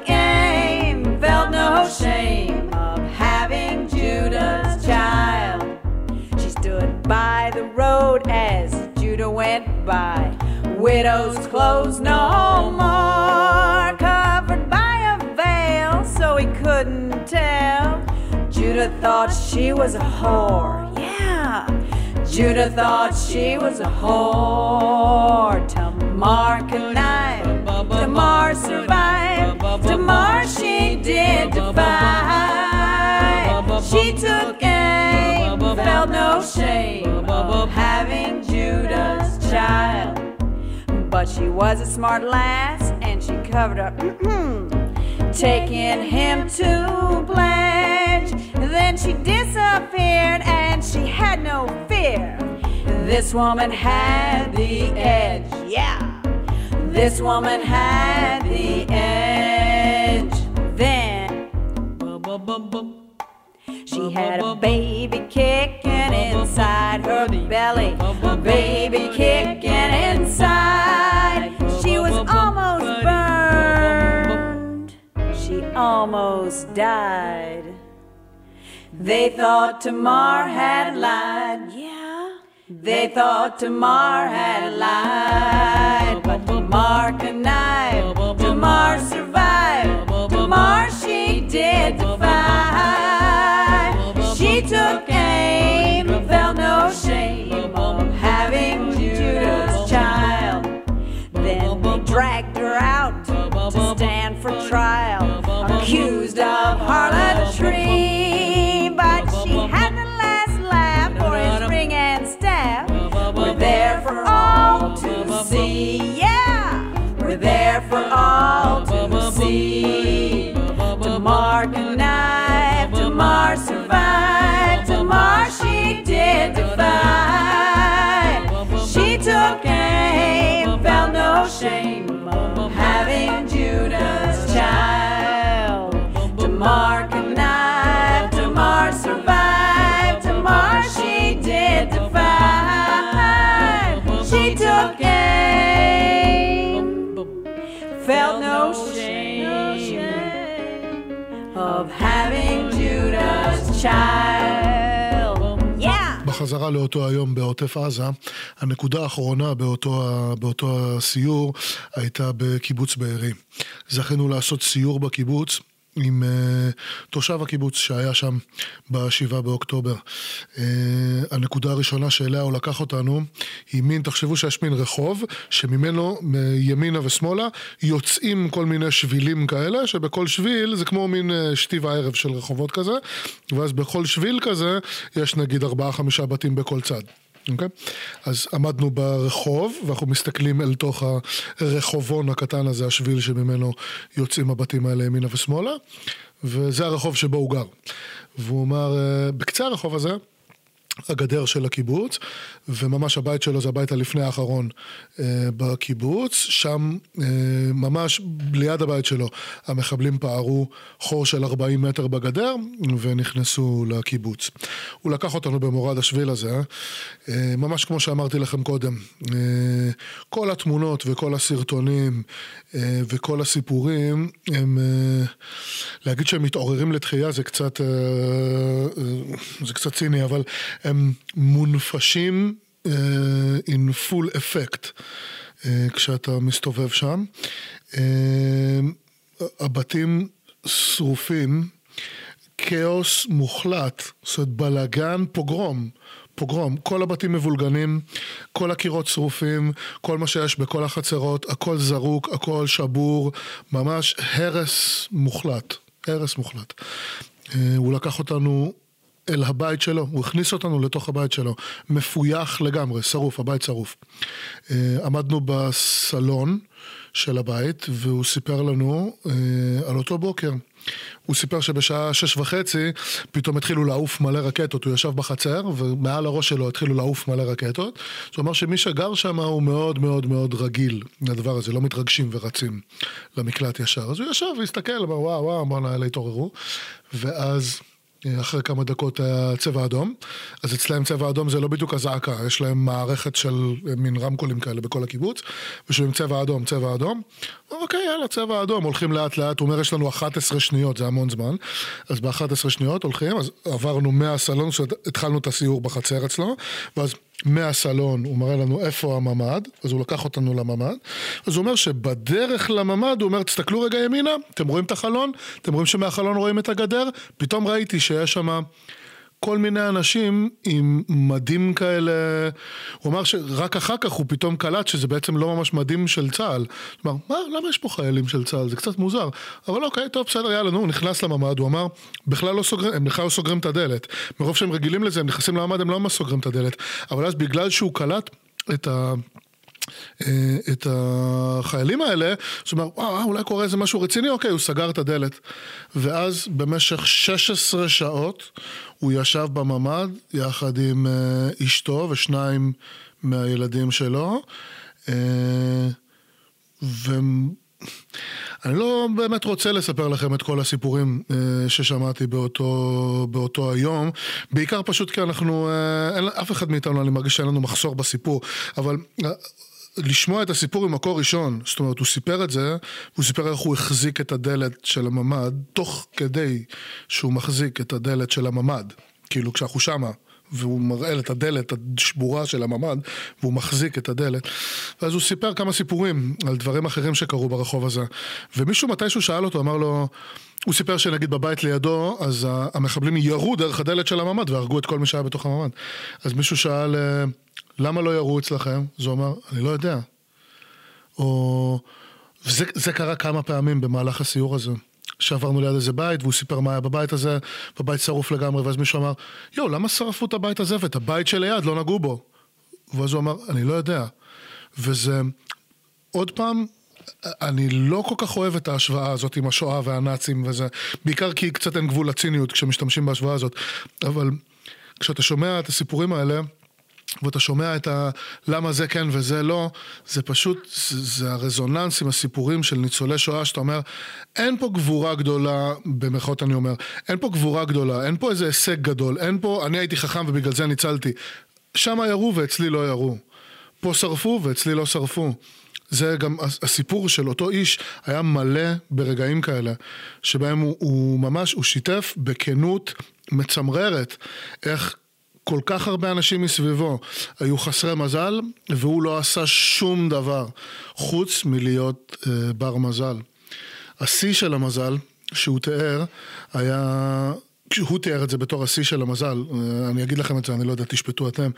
by. Widow's clothes no more, covered by a veil so he couldn't tell. Judah thought she was a whore, yeah. Judah thought she was a whore. Tamar connived, Tamar survived, Tamar she did defy. She took aim, felt no shame of having Judah's child. But she was a smart lass and she covered up, [clears throat] taking him to pledge. Then she disappeared and she had no fear. This woman had the edge, yeah. This woman had the edge. Then she had a baby kicking inside her belly, a baby kicking inside. She was almost burned. She almost died. They thought Tamar had lied. Yeah. They thought Tamar had lied. But Tamar connived. Trial, accused of harlotry. But she had the last laugh for his ring and staff. We're there for all to see, yeah. We're there for all to see. Tamar connived, Tamar survived, Tamar she did defy. She took aim, felt no shame child.
בחזרה לאותו היום בעוטף עזה, הנקודה האחרונה באותו, באותו הסיור הייתה בקיבוץ בארי. זכינו לעשות סיור בקיבוץ. עם uh, תושב הקיבוץ שהיה שם ב-7 באוקטובר. Uh, הנקודה הראשונה שאליה הוא לקח אותנו היא מין, תחשבו שיש מין רחוב שממנו מ- ימינה ושמאלה יוצאים כל מיני שבילים כאלה שבכל שביל זה כמו מין שתי וערב של רחובות כזה ואז בכל שביל כזה יש נגיד ארבעה חמישה בתים בכל צד. אוקיי? אז עמדנו ברחוב, ואנחנו מסתכלים אל תוך הרחובון הקטן הזה, השביל שממנו יוצאים הבתים האלה ימינה ושמאלה, וזה הרחוב שבו הוא גר. והוא אמר, "אה, בקצה הרחוב הזה, הגדר של הקיבוץ, וממש הבית שלו זה הבית הלפני האחרון אה, בקיבוץ, שם אה, ממש ליד הבית שלו המחבלים פערו חור של 40 מטר בגדר ונכנסו לקיבוץ. הוא לקח אותנו במורד השביל הזה, אה, ממש כמו שאמרתי לכם קודם, אה, כל התמונות וכל הסרטונים אה, וכל הסיפורים הם, אה, להגיד שהם מתעוררים לתחייה זה קצת, אה, אה, זה קצת ציני, אבל הם מונפשים full effect אה, כשאתה מסתובב שם. אה, הבתים שרופים, כאוס מוחלט, זאת אומרת בלאגן, פוגרום. פוגרום, כל הבתים מבולגנים, כל הקירות שרופים, כל מה שיש בכל החצרות, הכל זרוק, הכל שבור, ממש הרס מוחלט, הרס מוחלט. אה, הוא לקח אותנו אל הבית שלו, הוא הכניס אותנו לתוך הבית שלו, מפויח לגמרי, שרוף, הבית שרוף. אה, עמדנו בסלון של הבית, והוא סיפר לנו אה, על אותו בוקר. הוא סיפר שבשעה שש וחצי פתאום התחילו לעוף מלא רקטות, הוא ישב בחצר ומעל הראש שלו התחילו לעוף מלא רקטות. זאת אומרת שמי שגר שם הוא מאוד מאוד מאוד רגיל לדבר הזה, לא מתרגשים ורצים למקלט ישר. אז הוא ישב והסתכל, אמר וואו וואו, בואנה אלה התעוררו. ואז אחרי כמה דקות היה צבע אדום, אז אצלהם צבע אדום זה לא בדיוק הזעקה, יש להם מערכת של אה, מין רמקולים כאלה בכל הקיבוץ, ושומעים צבע אדום, צבע אדום, אוקיי, יאללה, צבע אדום, הולכים לאט לאט, הוא אומר, יש לנו 11 שניות, זה המון זמן, אז ב-11 שניות הולכים, אז עברנו מהסלון, התחלנו את הסיור בחצר אצלו, ואז מהסלון הוא מראה לנו איפה הממ"ד, אז הוא לקח אותנו לממ"ד, אז הוא אומר שבדרך לממ"ד, הוא אומר, תסתכלו רגע ימינה, אתם רואים את החלון? אתם רואים שמהחלון רואים את הגדר? פתאום ראיתי שיש שם... כל מיני אנשים עם מדים כאלה, הוא אמר שרק אחר כך הוא פתאום קלט שזה בעצם לא ממש מדים של צה"ל. אמר, מה, למה יש פה חיילים של צה"ל? זה קצת מוזר. אבל אוקיי, טוב, בסדר, יאללה, נו, הוא נכנס לממ"ד, הוא אמר, בכלל לא סוגרים, הם בכלל לא סוגרים את הדלת. מרוב שהם רגילים לזה, הם נכנסים לממ"ד, הם לא ממש סוגרים את הדלת. אבל אז בגלל שהוא קלט את ה... אה, את החיילים האלה, זאת אומרת, וואו, אולי קורה איזה משהו רציני, אוקיי, הוא סגר את הדלת. ואז במשך 16 שעות הוא ישב בממ"ד יחד עם אה, אשתו ושניים מהילדים שלו. אה, ואני לא באמת רוצה לספר לכם את כל הסיפורים אה, ששמעתי באותו, באותו היום, בעיקר פשוט כי אנחנו, אה, אין, אף אחד מאיתנו, אני מרגיש שאין לנו מחסור בסיפור, אבל אה, לשמוע את הסיפור ממקור ראשון, זאת אומרת, הוא סיפר את זה, הוא סיפר איך הוא החזיק את הדלת של הממ"ד, תוך כדי שהוא מחזיק את הדלת של הממ"ד, כאילו כשאנחנו שמה. והוא מראה את הדלת השבורה של הממ"ד, והוא מחזיק את הדלת. ואז הוא סיפר כמה סיפורים על דברים אחרים שקרו ברחוב הזה. ומישהו מתישהו שאל אותו, אמר לו, הוא סיפר שנגיד בבית לידו, אז המחבלים ירו דרך הדלת של הממ"ד והרגו את כל מי שהיה בתוך הממ"ד. אז מישהו שאל, "אה, למה לא ירו אצלכם? אז הוא אמר, אני לא יודע. או... וזה זה קרה כמה פעמים במהלך הסיור הזה. שעברנו ליד איזה בית, והוא סיפר מה היה בבית הזה, בבית שרוף לגמרי, ואז מישהו אמר, יואו, למה שרפו את הבית הזה ואת הבית שליד לא נגעו בו? ואז הוא אמר, אני לא יודע. וזה, עוד פעם, אני לא כל כך אוהב את ההשוואה הזאת עם השואה והנאצים וזה, בעיקר כי קצת אין גבול לציניות כשמשתמשים בהשוואה הזאת, אבל כשאתה שומע את הסיפורים האלה, ואתה שומע את ה... למה זה כן וזה לא, זה פשוט, זה, הרזוננס עם הסיפורים של ניצולי שואה, שאתה אומר, אין פה גבורה גדולה, במרכאות אני אומר, אין פה גבורה גדולה, אין פה איזה הישג גדול, אין פה, אני הייתי חכם ובגלל זה ניצלתי. שם ירו ואצלי לא ירו. פה שרפו ואצלי לא שרפו. זה גם הס- הסיפור של אותו איש היה מלא ברגעים כאלה, שבהם הוא, הוא ממש, הוא שיתף בכנות מצמררת איך כל כך הרבה אנשים מסביבו היו חסרי מזל, והוא לא עשה שום דבר חוץ מלהיות אה, בר מזל. השיא של המזל שהוא תיאר היה, הוא תיאר את זה בתור השיא של המזל, אה, אני אגיד לכם את זה, אני לא יודע, תשפטו אתם,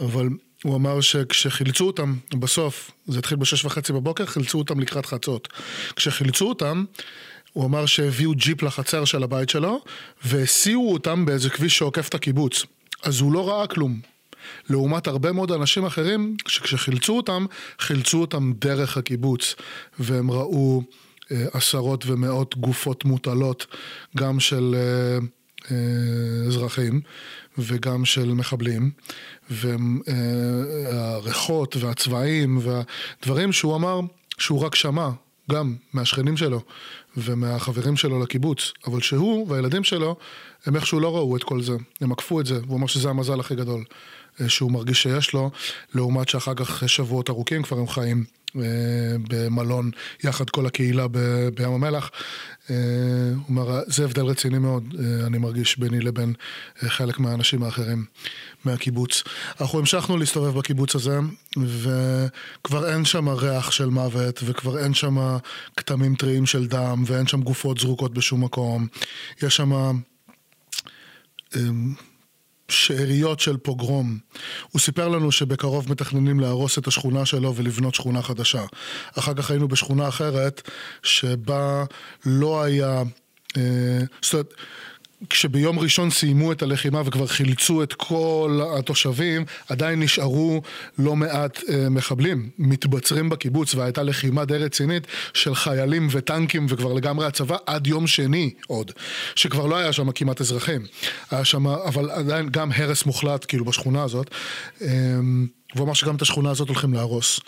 אבל הוא אמר שכשחילצו אותם בסוף, זה התחיל בשש וחצי בבוקר, חילצו אותם לקראת חצות. כשחילצו אותם, הוא אמר שהביאו ג'יפ לחצר של הבית שלו, והסיעו אותם באיזה כביש שעוקף את הקיבוץ. אז הוא לא ראה כלום. לעומת הרבה מאוד אנשים אחרים, שכשחילצו אותם, חילצו אותם דרך הקיבוץ, והם ראו אה, עשרות ומאות גופות מוטלות, גם של אה, אה, אזרחים וגם של מחבלים, והריחות והצבעים והדברים שהוא אמר שהוא רק שמע, גם מהשכנים שלו ומהחברים שלו לקיבוץ, אבל שהוא והילדים שלו, הם איכשהו לא ראו את כל זה, הם עקפו את זה, והוא אמר שזה המזל הכי גדול אה, שהוא מרגיש שיש לו, לעומת שאחר כך שבועות ארוכים כבר הם חיים במלון יחד כל הקהילה בים המלח. אה, הוא אומר, זה הבדל רציני מאוד, אה, אני מרגיש ביני לבין אה, חלק מהאנשים האחרים מהקיבוץ. אנחנו המשכנו להסתובב בקיבוץ הזה, וכבר אין שם ריח של מוות, וכבר אין שם כתמים טריים של דם, ואין שם גופות זרוקות בשום מקום. יש שם... שאריות של פוגרום. הוא סיפר לנו שבקרוב מתכננים להרוס את השכונה שלו ולבנות שכונה חדשה. אחר כך היינו בשכונה אחרת שבה לא היה... אה, זאת אומרת... כשביום ראשון סיימו את הלחימה וכבר חילצו את כל התושבים, עדיין נשארו לא מעט אה, מחבלים, מתבצרים בקיבוץ, והייתה לחימה די רצינית של חיילים וטנקים וכבר לגמרי הצבא עד יום שני עוד, שכבר לא היה שם כמעט אזרחים. היה שם, אבל עדיין גם הרס מוחלט כאילו בשכונה הזאת, אה, והוא אמר שגם את השכונה הזאת הולכים להרוס.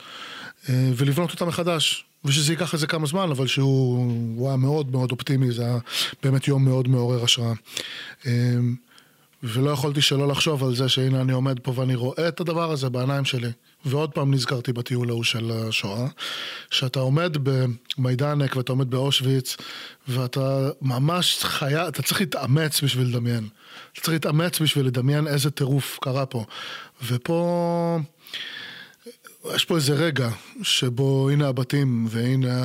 אה, ולבנות אותה מחדש. ושזה ייקח איזה כמה זמן, אבל שהוא הוא היה מאוד מאוד אופטימי, זה היה באמת יום מאוד מעורר השראה. אה, ולא יכולתי שלא לחשוב על זה שהנה אני עומד פה ואני רואה את הדבר הזה בעיניים שלי. ועוד פעם נזכרתי בטיול ההוא של השואה, שאתה עומד במיידנק ואתה עומד באושוויץ, ואתה ממש חיה, אתה צריך להתאמץ בשביל לדמיין. אתה צריך להתאמץ בשביל לדמיין איזה טירוף קרה פה. ופה... יש פה איזה רגע שבו הנה הבתים, והנה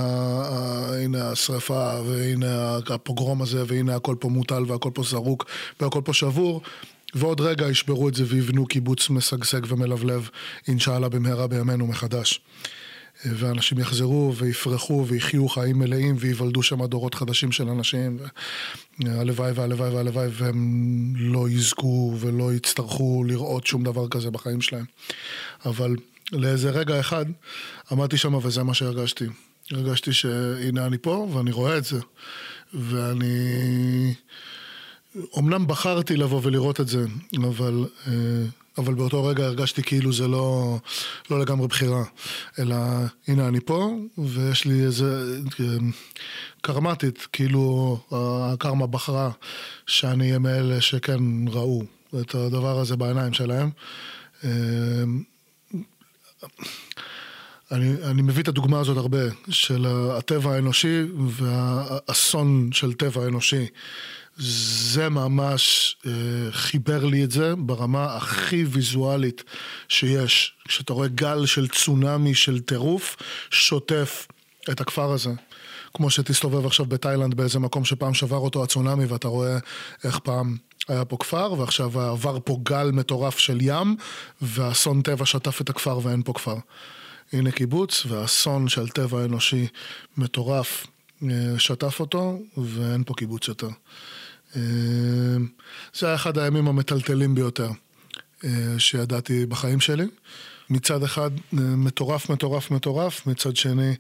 הנה השרפה, והנה הפוגרום הזה, והנה הכל פה מוטל והכל פה זרוק והכל פה שבור, ועוד רגע ישברו את זה ויבנו קיבוץ משגשג ומלבלב, אינשאללה במהרה בימינו מחדש. ואנשים יחזרו ויפרחו ויחיו חיים מלאים וייוולדו שם דורות חדשים של אנשים. הלוואי והלוואי והלוואי והם לא יזכו ולא יצטרכו לראות שום דבר כזה בחיים שלהם. אבל לאיזה רגע אחד עמדתי שם וזה מה שהרגשתי. הרגשתי שהנה אני פה ואני רואה את זה. ואני... אמנם בחרתי לבוא ולראות את זה, אבל, אה, אבל באותו רגע הרגשתי כאילו זה לא, לא לגמרי בחירה, אלא הנה אני פה, ויש לי איזה אה, קרמטית, כאילו הקרמה בחרה שאני אהיה מאלה שכן ראו את הדבר הזה בעיניים שלהם. אני, אני מביא את הדוגמה הזאת הרבה, של הטבע האנושי והאסון של טבע אנושי. זה ממש אה, חיבר לי את זה ברמה הכי ויזואלית שיש. כשאתה רואה גל של צונאמי של טירוף, שוטף את הכפר הזה. כמו שתסתובב עכשיו בתאילנד באיזה מקום שפעם שבר אותו הצונאמי ואתה רואה איך פעם היה פה כפר ועכשיו עבר פה גל מטורף של ים ואסון טבע שטף את הכפר ואין פה כפר. הנה קיבוץ והאסון של טבע אנושי מטורף אה, שטף אותו ואין פה קיבוץ יותר. אה, זה היה אחד הימים המטלטלים ביותר אה, שידעתי בחיים שלי. מצד אחד מטורף, מטורף, מטורף, מצד שני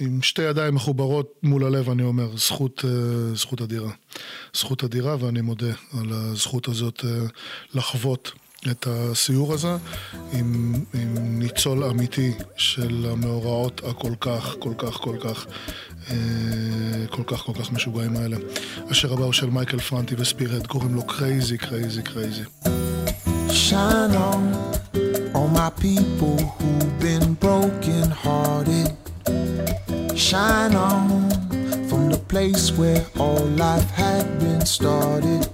עם שתי ידיים מחוברות מול הלב, אני אומר, זכות, זכות אדירה. זכות אדירה, ואני מודה על הזכות הזאת לחוות את הסיור הזה עם, עם ניצול אמיתי של המאורעות הכל כך, כל כך, כל כך, אה, כל כך, כל כך משוגעים האלה. השיר הבא הוא של מייקל פרנטי וספירהד, קוראים לו Crazy, Crazy, Crazy.
Shine on,
all my people who've been broken hearted. Shine on from the place where all life had been started.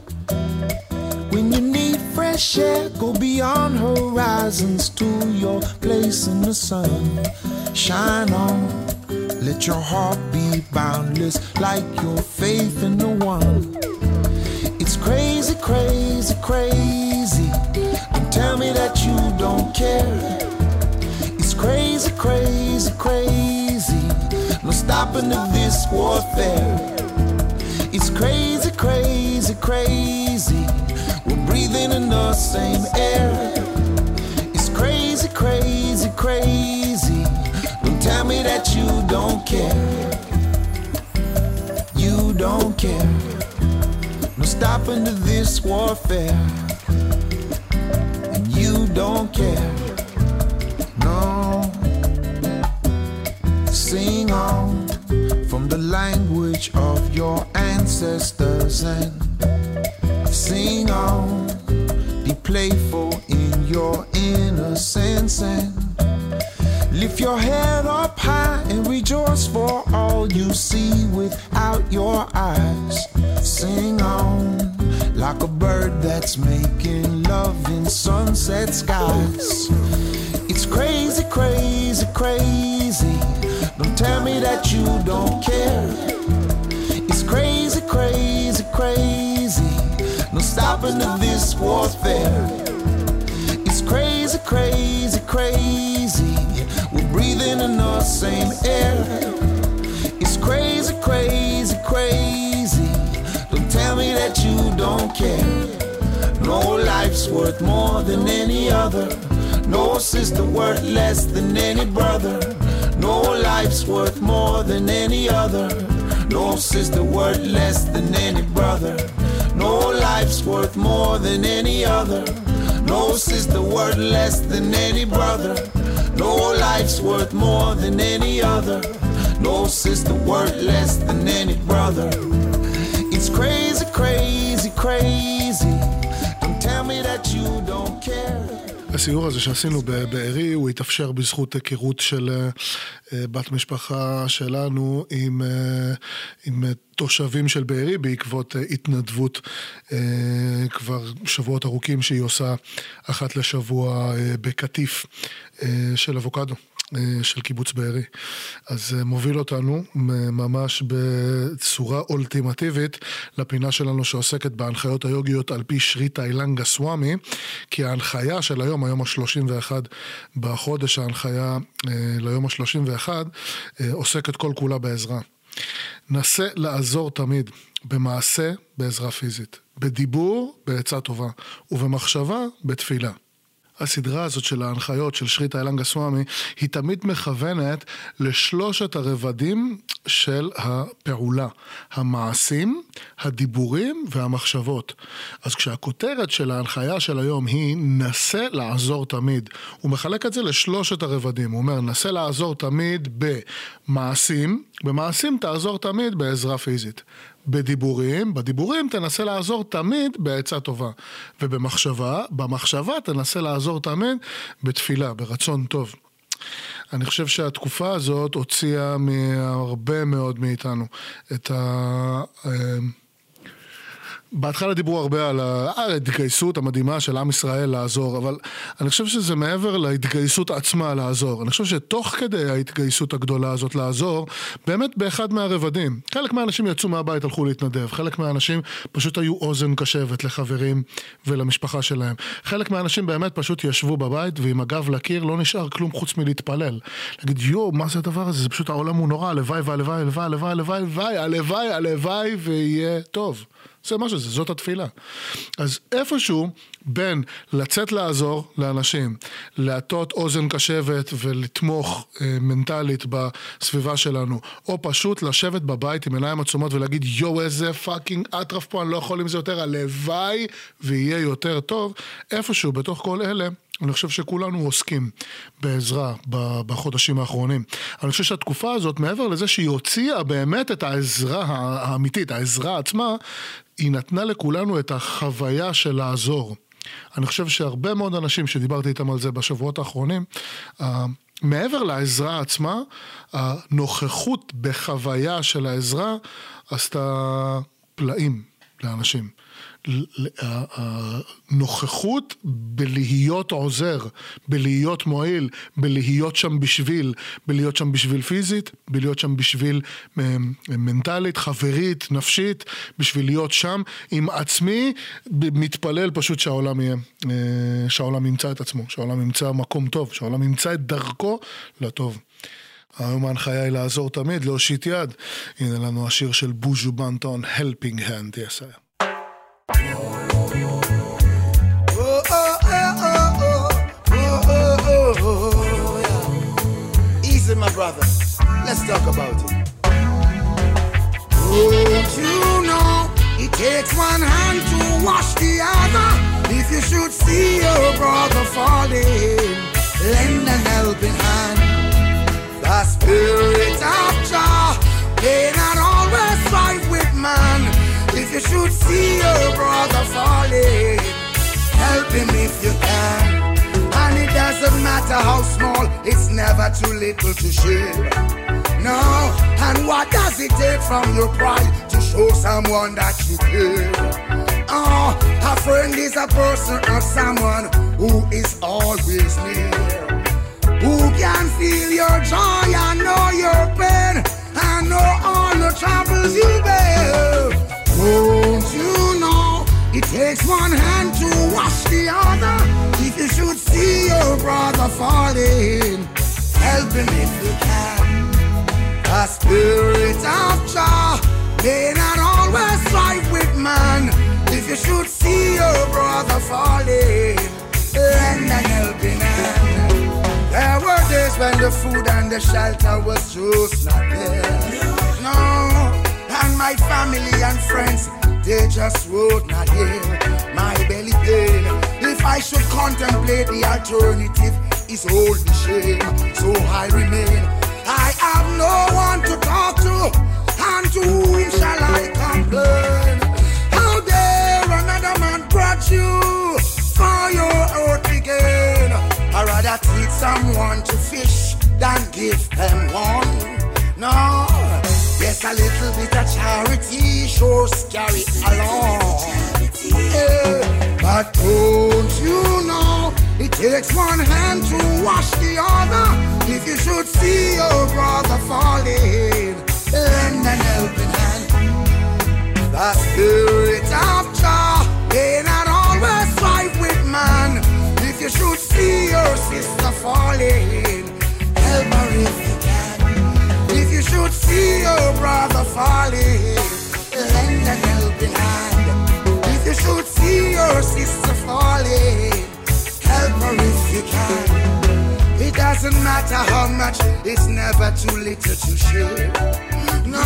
When you need fresh air, go beyond horizons to your place in the sun. Shine on, let your heart be boundless like your faith in the one. It's crazy, crazy, crazy. Don't tell me that you don't care. It's crazy, crazy, crazy. Stopping of this warfare. It's crazy, crazy, crazy. We're breathing in the same air. It's crazy, crazy, crazy. Don't tell me that you don't care. You don't care. No stopping to this warfare. And you don't care. The language of your ancestors and sing on. Be playful in your innocence and lift your head up high and rejoice for all you see without your eyes. Sing on like a bird that's making love in sunset skies. It's crazy, crazy, crazy. That you don't care. It's crazy, crazy, crazy. No stopping of this warfare. It's crazy, crazy, crazy. We're breathing in the same air. It's crazy, crazy, crazy. Don't tell me that you don't care. No life's worth more than any other. No sister worth less than any brother. No life's worth more than any other. No sister worth less than any brother. No life's worth more than any other. No sister worth less than any brother. No life's worth more than any other. No sister worth less than any brother. It's crazy, crazy, crazy. Don't tell me that you.
הסיור הזה שעשינו בבארי הוא התאפשר בזכות היכרות של אה, אה, בת משפחה שלנו עם, אה, עם תושבים של בארי בעקבות התנדבות כבר שבועות ארוכים שהיא עושה אחת לשבוע בקטיף של אבוקדו. אה, של קיבוץ בארי. אז זה מוביל אותנו ממש בצורה אולטימטיבית לפינה שלנו שעוסקת בהנחיות היוגיות על פי שרי תאילנגה סוואמי, כי ההנחיה של היום, היום ה-31 בחודש, ההנחיה אה, ליום ה-31, אה, עוסקת כל כולה בעזרה. נסה לעזור תמיד, במעשה, בעזרה פיזית, בדיבור, בעצה טובה, ובמחשבה, בתפילה. הסדרה הזאת של ההנחיות של שרי תאילנגה סוואמי היא תמיד מכוונת לשלושת הרבדים של הפעולה, המעשים, הדיבורים והמחשבות. אז כשהכותרת של ההנחיה של היום היא נסה לעזור תמיד, הוא מחלק את זה לשלושת הרבדים, הוא אומר נסה לעזור תמיד במעשים, במעשים תעזור תמיד בעזרה פיזית. בדיבורים, בדיבורים תנסה לעזור תמיד בעצה טובה. ובמחשבה, במחשבה תנסה לעזור תמיד בתפילה, ברצון טוב. אני חושב שהתקופה הזאת הוציאה מהרבה מאוד מאיתנו את ה... בהתחלה דיברו הרבה על ההתגייסות המדהימה של עם ישראל לעזור, אבל אני חושב שזה מעבר להתגייסות עצמה לעזור. אני חושב שתוך כדי ההתגייסות הגדולה הזאת לעזור, באמת באחד מהרבדים. חלק מהאנשים יצאו מהבית, הלכו להתנדב, חלק מהאנשים פשוט היו אוזן קשבת לחברים ולמשפחה שלהם. חלק מהאנשים באמת פשוט ישבו בבית ועם הגב לקיר לא נשאר כלום חוץ מלהתפלל. להגיד יואו, מה זה הדבר הזה? זה פשוט העולם הוא נורא, הלוואי והלוואי, הלוואי, הלוואי, הלוואי, הלוואי, הלוואי, הלוואי ויהיה טוב. זה מה שזה, זאת התפילה. אז איפשהו בין לצאת לעזור לאנשים, להטות אוזן קשבת ולתמוך אה, מנטלית בסביבה שלנו, או פשוט לשבת בבית עם עיניים עצומות ולהגיד יואו איזה פאקינג אטרף פה, אני לא יכול עם זה יותר, הלוואי ויהיה יותר טוב, איפשהו בתוך כל אלה אני חושב שכולנו עוסקים בעזרה בחודשים האחרונים. אני חושב שהתקופה הזאת, מעבר לזה שהיא הוציאה באמת את העזרה האמיתית, העזרה עצמה, היא נתנה לכולנו את החוויה של לעזור. אני חושב שהרבה מאוד אנשים שדיברתי איתם על זה בשבועות האחרונים, אה, מעבר לעזרה עצמה, הנוכחות בחוויה של העזרה עשתה פלאים לאנשים. הנוכחות בלהיות עוזר, בלהיות מועיל, בלהיות שם בשביל, בלהיות שם בשביל פיזית, בלהיות שם בשביל אה, מנטלית, חברית, נפשית, בשביל להיות שם עם עצמי, מתפלל פשוט שהעולם יהיה, אה, שהעולם ימצא את עצמו, שהעולם ימצא מקום טוב, שהעולם ימצא את דרכו לטוב. היום ההנחיה היא לעזור תמיד, להושיט יד. הנה לנו השיר של בוז'ו בנטון, Helping Hand, yes
Easy, my brother. Let's talk about it. Don't you know it takes one hand to wash the other? If you should see your brother falling, lend a helping hand. The spirit of Jah may not always fight with man. If you should see your brother falling, help him if you can. Doesn't matter how small, it's never too little to share. No, and what does it take from your pride to show someone that you care? Oh, a friend is a person or someone who is always near. Who can feel your joy and know your pain and know all the troubles you bear. Don't you know it takes one hand to wash the other? If you should see your brother falling, help him if you can. The spirit of Jah may not always fight with man. If you should see your brother falling, lend a helping hand. There were days when the food and the shelter was just not there. No, and my family and friends, they just would not hear my belly pain. I should contemplate the alternative, is only shame. So I remain. I have no one to talk to, and to whom shall I complain? How dare another man grudge you for your earthly gain? I rather teach someone to fish than give them one. No, yes, a little bit of charity sure carry along. Yeah, but don't you know it takes one hand to wash the other? If you should see your brother falling, lend an helping hand. The spirit of Jah may not always fight with man. If you should see your sister falling, help her if you can. If you should see your brother falling, lend a helping hand. Should see your sister falling, help her if you can. It doesn't matter how much, it's never too little to share. No,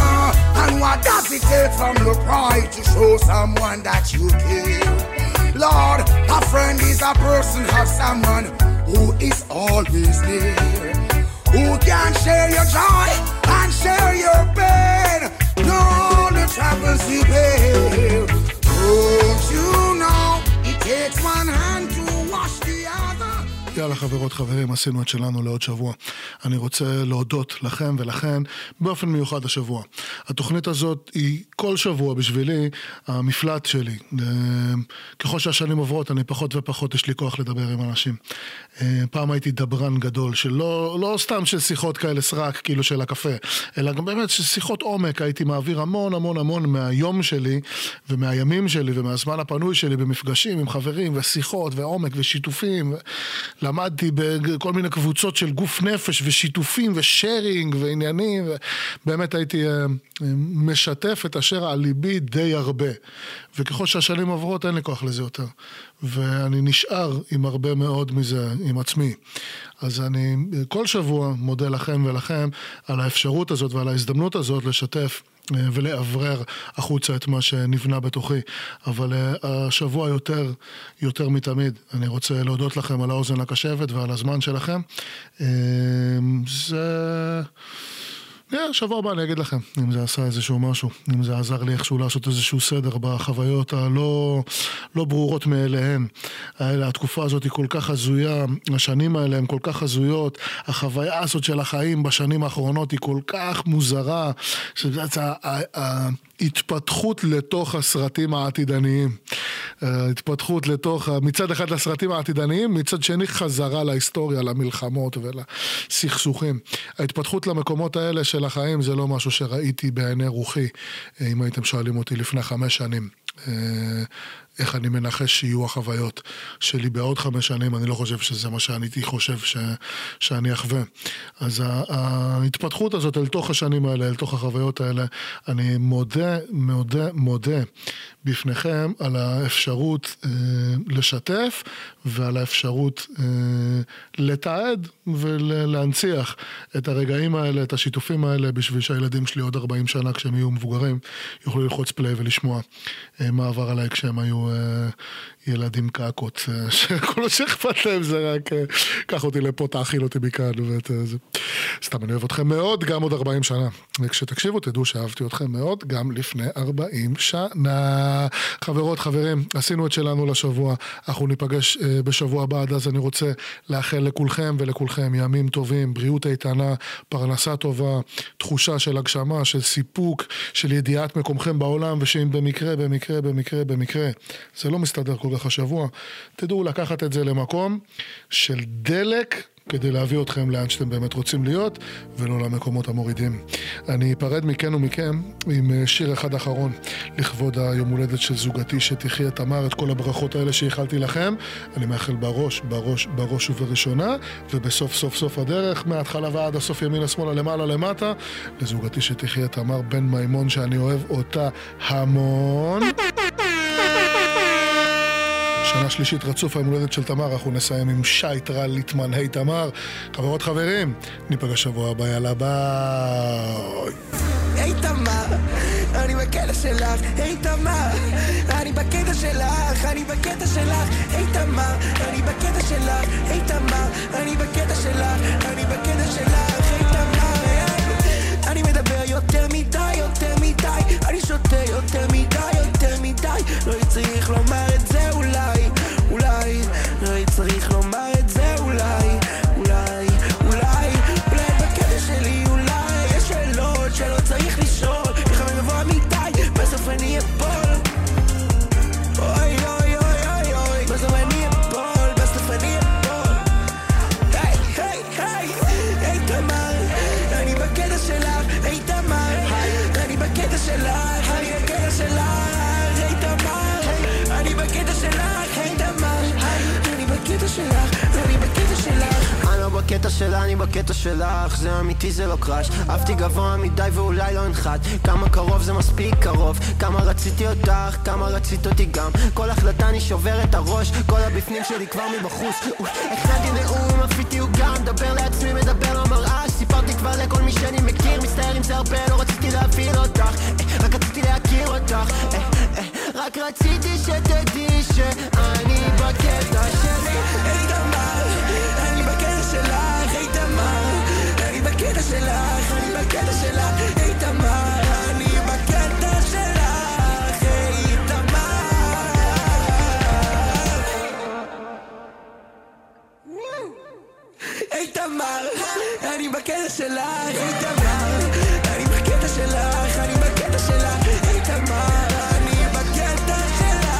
and what does it take from your pride to show someone that you care? Lord, a friend is a person or someone who is always there, Who can share your joy and share your pain? No, the troubles you bear. one hand
יאללה חברות חברים, עשינו את שלנו לעוד שבוע. אני רוצה להודות לכם ולכן באופן מיוחד השבוע. התוכנית הזאת היא כל שבוע בשבילי המפלט שלי. אה, ככל שהשנים עוברות אני פחות ופחות יש לי כוח לדבר עם אנשים. אה, פעם הייתי דברן גדול, שלא לא סתם של שיחות כאלה סרק כאילו של הקפה, אלא גם באמת של שיחות עומק הייתי מעביר המון המון המון מהיום שלי ומהימים שלי ומהזמן הפנוי שלי במפגשים עם חברים ושיחות ועומק ושיתופים. למדתי בכל מיני קבוצות של גוף נפש ושיתופים ושארינג ועניינים, ובאמת הייתי אה, משתף את אשר על ליבי די הרבה. וככל שהשנים עוברות אין לי כוח לזה יותר. ואני נשאר עם הרבה מאוד מזה, עם עצמי. אז אני כל שבוע מודה לכם ולכם על האפשרות הזאת ועל ההזדמנות הזאת לשתף ולאוורר החוצה את מה שנבנה בתוכי. אבל אה, השבוע יותר, יותר מתמיד, אני רוצה להודות לכם על האוזן הקשבת ועל הזמן שלכם. אה, זה... אה, שבוע הבא אני אגיד לכם אם זה עשה איזשהו משהו, אם זה עזר לי איכשהו לעשות איזשהו סדר בחוויות הלא לא ברורות מאליהן. האלה, התקופה הזאת היא כל כך הזויה, השנים האלה הן כל כך הזויות, החוויה הזאת של החיים בשנים האחרונות היא כל כך מוזרה, שזה ההתפתחות לתוך הסרטים העתידניים. ההתפתחות לתוך, מצד אחד לסרטים העתידניים, מצד שני חזרה להיסטוריה, למלחמות ולסכסוכים. ההתפתחות למקומות האלה של החיים זה לא משהו שראיתי בעיני רוחי, אם הייתם שואלים אותי לפני חמש שנים. איך אני מנחש שיהיו החוויות שלי בעוד חמש שנים, אני לא חושב שזה מה שאני הייתי חושב ש, שאני אחווה. אז ההתפתחות הזאת אל תוך השנים האלה, אל תוך החוויות האלה, אני מודה, מודה, מודה בפניכם על האפשרות אה, לשתף ועל האפשרות אה, לתעד ולהנציח את הרגעים האלה, את השיתופים האלה, בשביל שהילדים שלי עוד 40 שנה כשהם יהיו מבוגרים, יוכלו ללחוץ פליי ולשמוע אה, מה עבר עליי כשהם היו אה, ילדים קעקות, אה, [laughs] שכל מה שאכפת להם זה רק אה, קח אותי לפה, תאכיל אותי מכאן. ואת, זה. סתם, אני אוהב אתכם מאוד, גם עוד 40 שנה. וכשתקשיבו, תדעו שאהבתי אתכם מאוד, גם לפני 40 שנה. חברות, חברים, עשינו את שלנו לשבוע, אנחנו ניפגש בשבוע הבא, עד אז אני רוצה לאחל לכולכם ולכולכם ימים טובים, בריאות איתנה, פרנסה טובה, תחושה של הגשמה, של סיפוק, של ידיעת מקומכם בעולם, ושאם במקרה, במקרה, במקרה, במקרה, זה לא מסתדר כל כך השבוע, תדעו לקחת את זה למקום של דלק כדי להביא אתכם לאן שאתם באמת רוצים להיות, ולא למקומות המורידים. אני אפרד מכן ומכם עם אה, שיר אחד אחרון לכבוד היום הולדת של זוגתי שתחיה תמר, את כל הברכות האלה שאיחלתי לכם. אני מאחל בראש, בראש, בראש ובראשונה, ובסוף סוף סוף הדרך, מההתחלה ועד הסוף ימינה שמאלה למעלה למטה, לזוגתי שתחיה תמר בן מימון שאני אוהב אותה המון. שנה שלישית רצוף היום הולדת של תמר, אנחנו נסיים עם שייט רל ליטמן, היי תמר. חברות חברים, ניפגש שבוע הבא, יאללה ביי.
היי תמר, אני בקטע שלך, היי תמר, אני בקטע שלך, אני בקטע שלך, היי תמר, אני בקטע שלך, היי תמר, אני בקטע שלך, אני בקטע שלך, היי תמר, אני מדבר יותר מדי, יותר מדי, אני שותה יותר מדי, יותר מדי, לא צריך לומר שלה, אני בקטע שלך, זה אמיתי זה לא קראש, עפתי גבוה מדי ואולי לא אנחת, כמה קרוב זה מספיק קרוב, כמה רציתי אותך, כמה רצית אותי גם, כל החלטה אני שובר את הראש, כל הבפנים שלי כבר מבחוץ, הכנתי נאום, עפיתי עוגה, מדבר לעצמי, מדבר למראה, סיפרתי כבר לכל מי שאני מכיר, מצטער אם זה הרבה, לא רציתי להפעיל אותך, אה, רק רציתי להכיר אותך, אה, אה, רק רציתי שתדעי שאני בקטע שלי. בקטע שלך, היי תמר, אני בקטע שלך, היי תמר. היי תמר, אני בקטע שלך, היי תמר, אני בקטע שלך, אני בקטע שלך, היי תמר, אני בקטע שלך,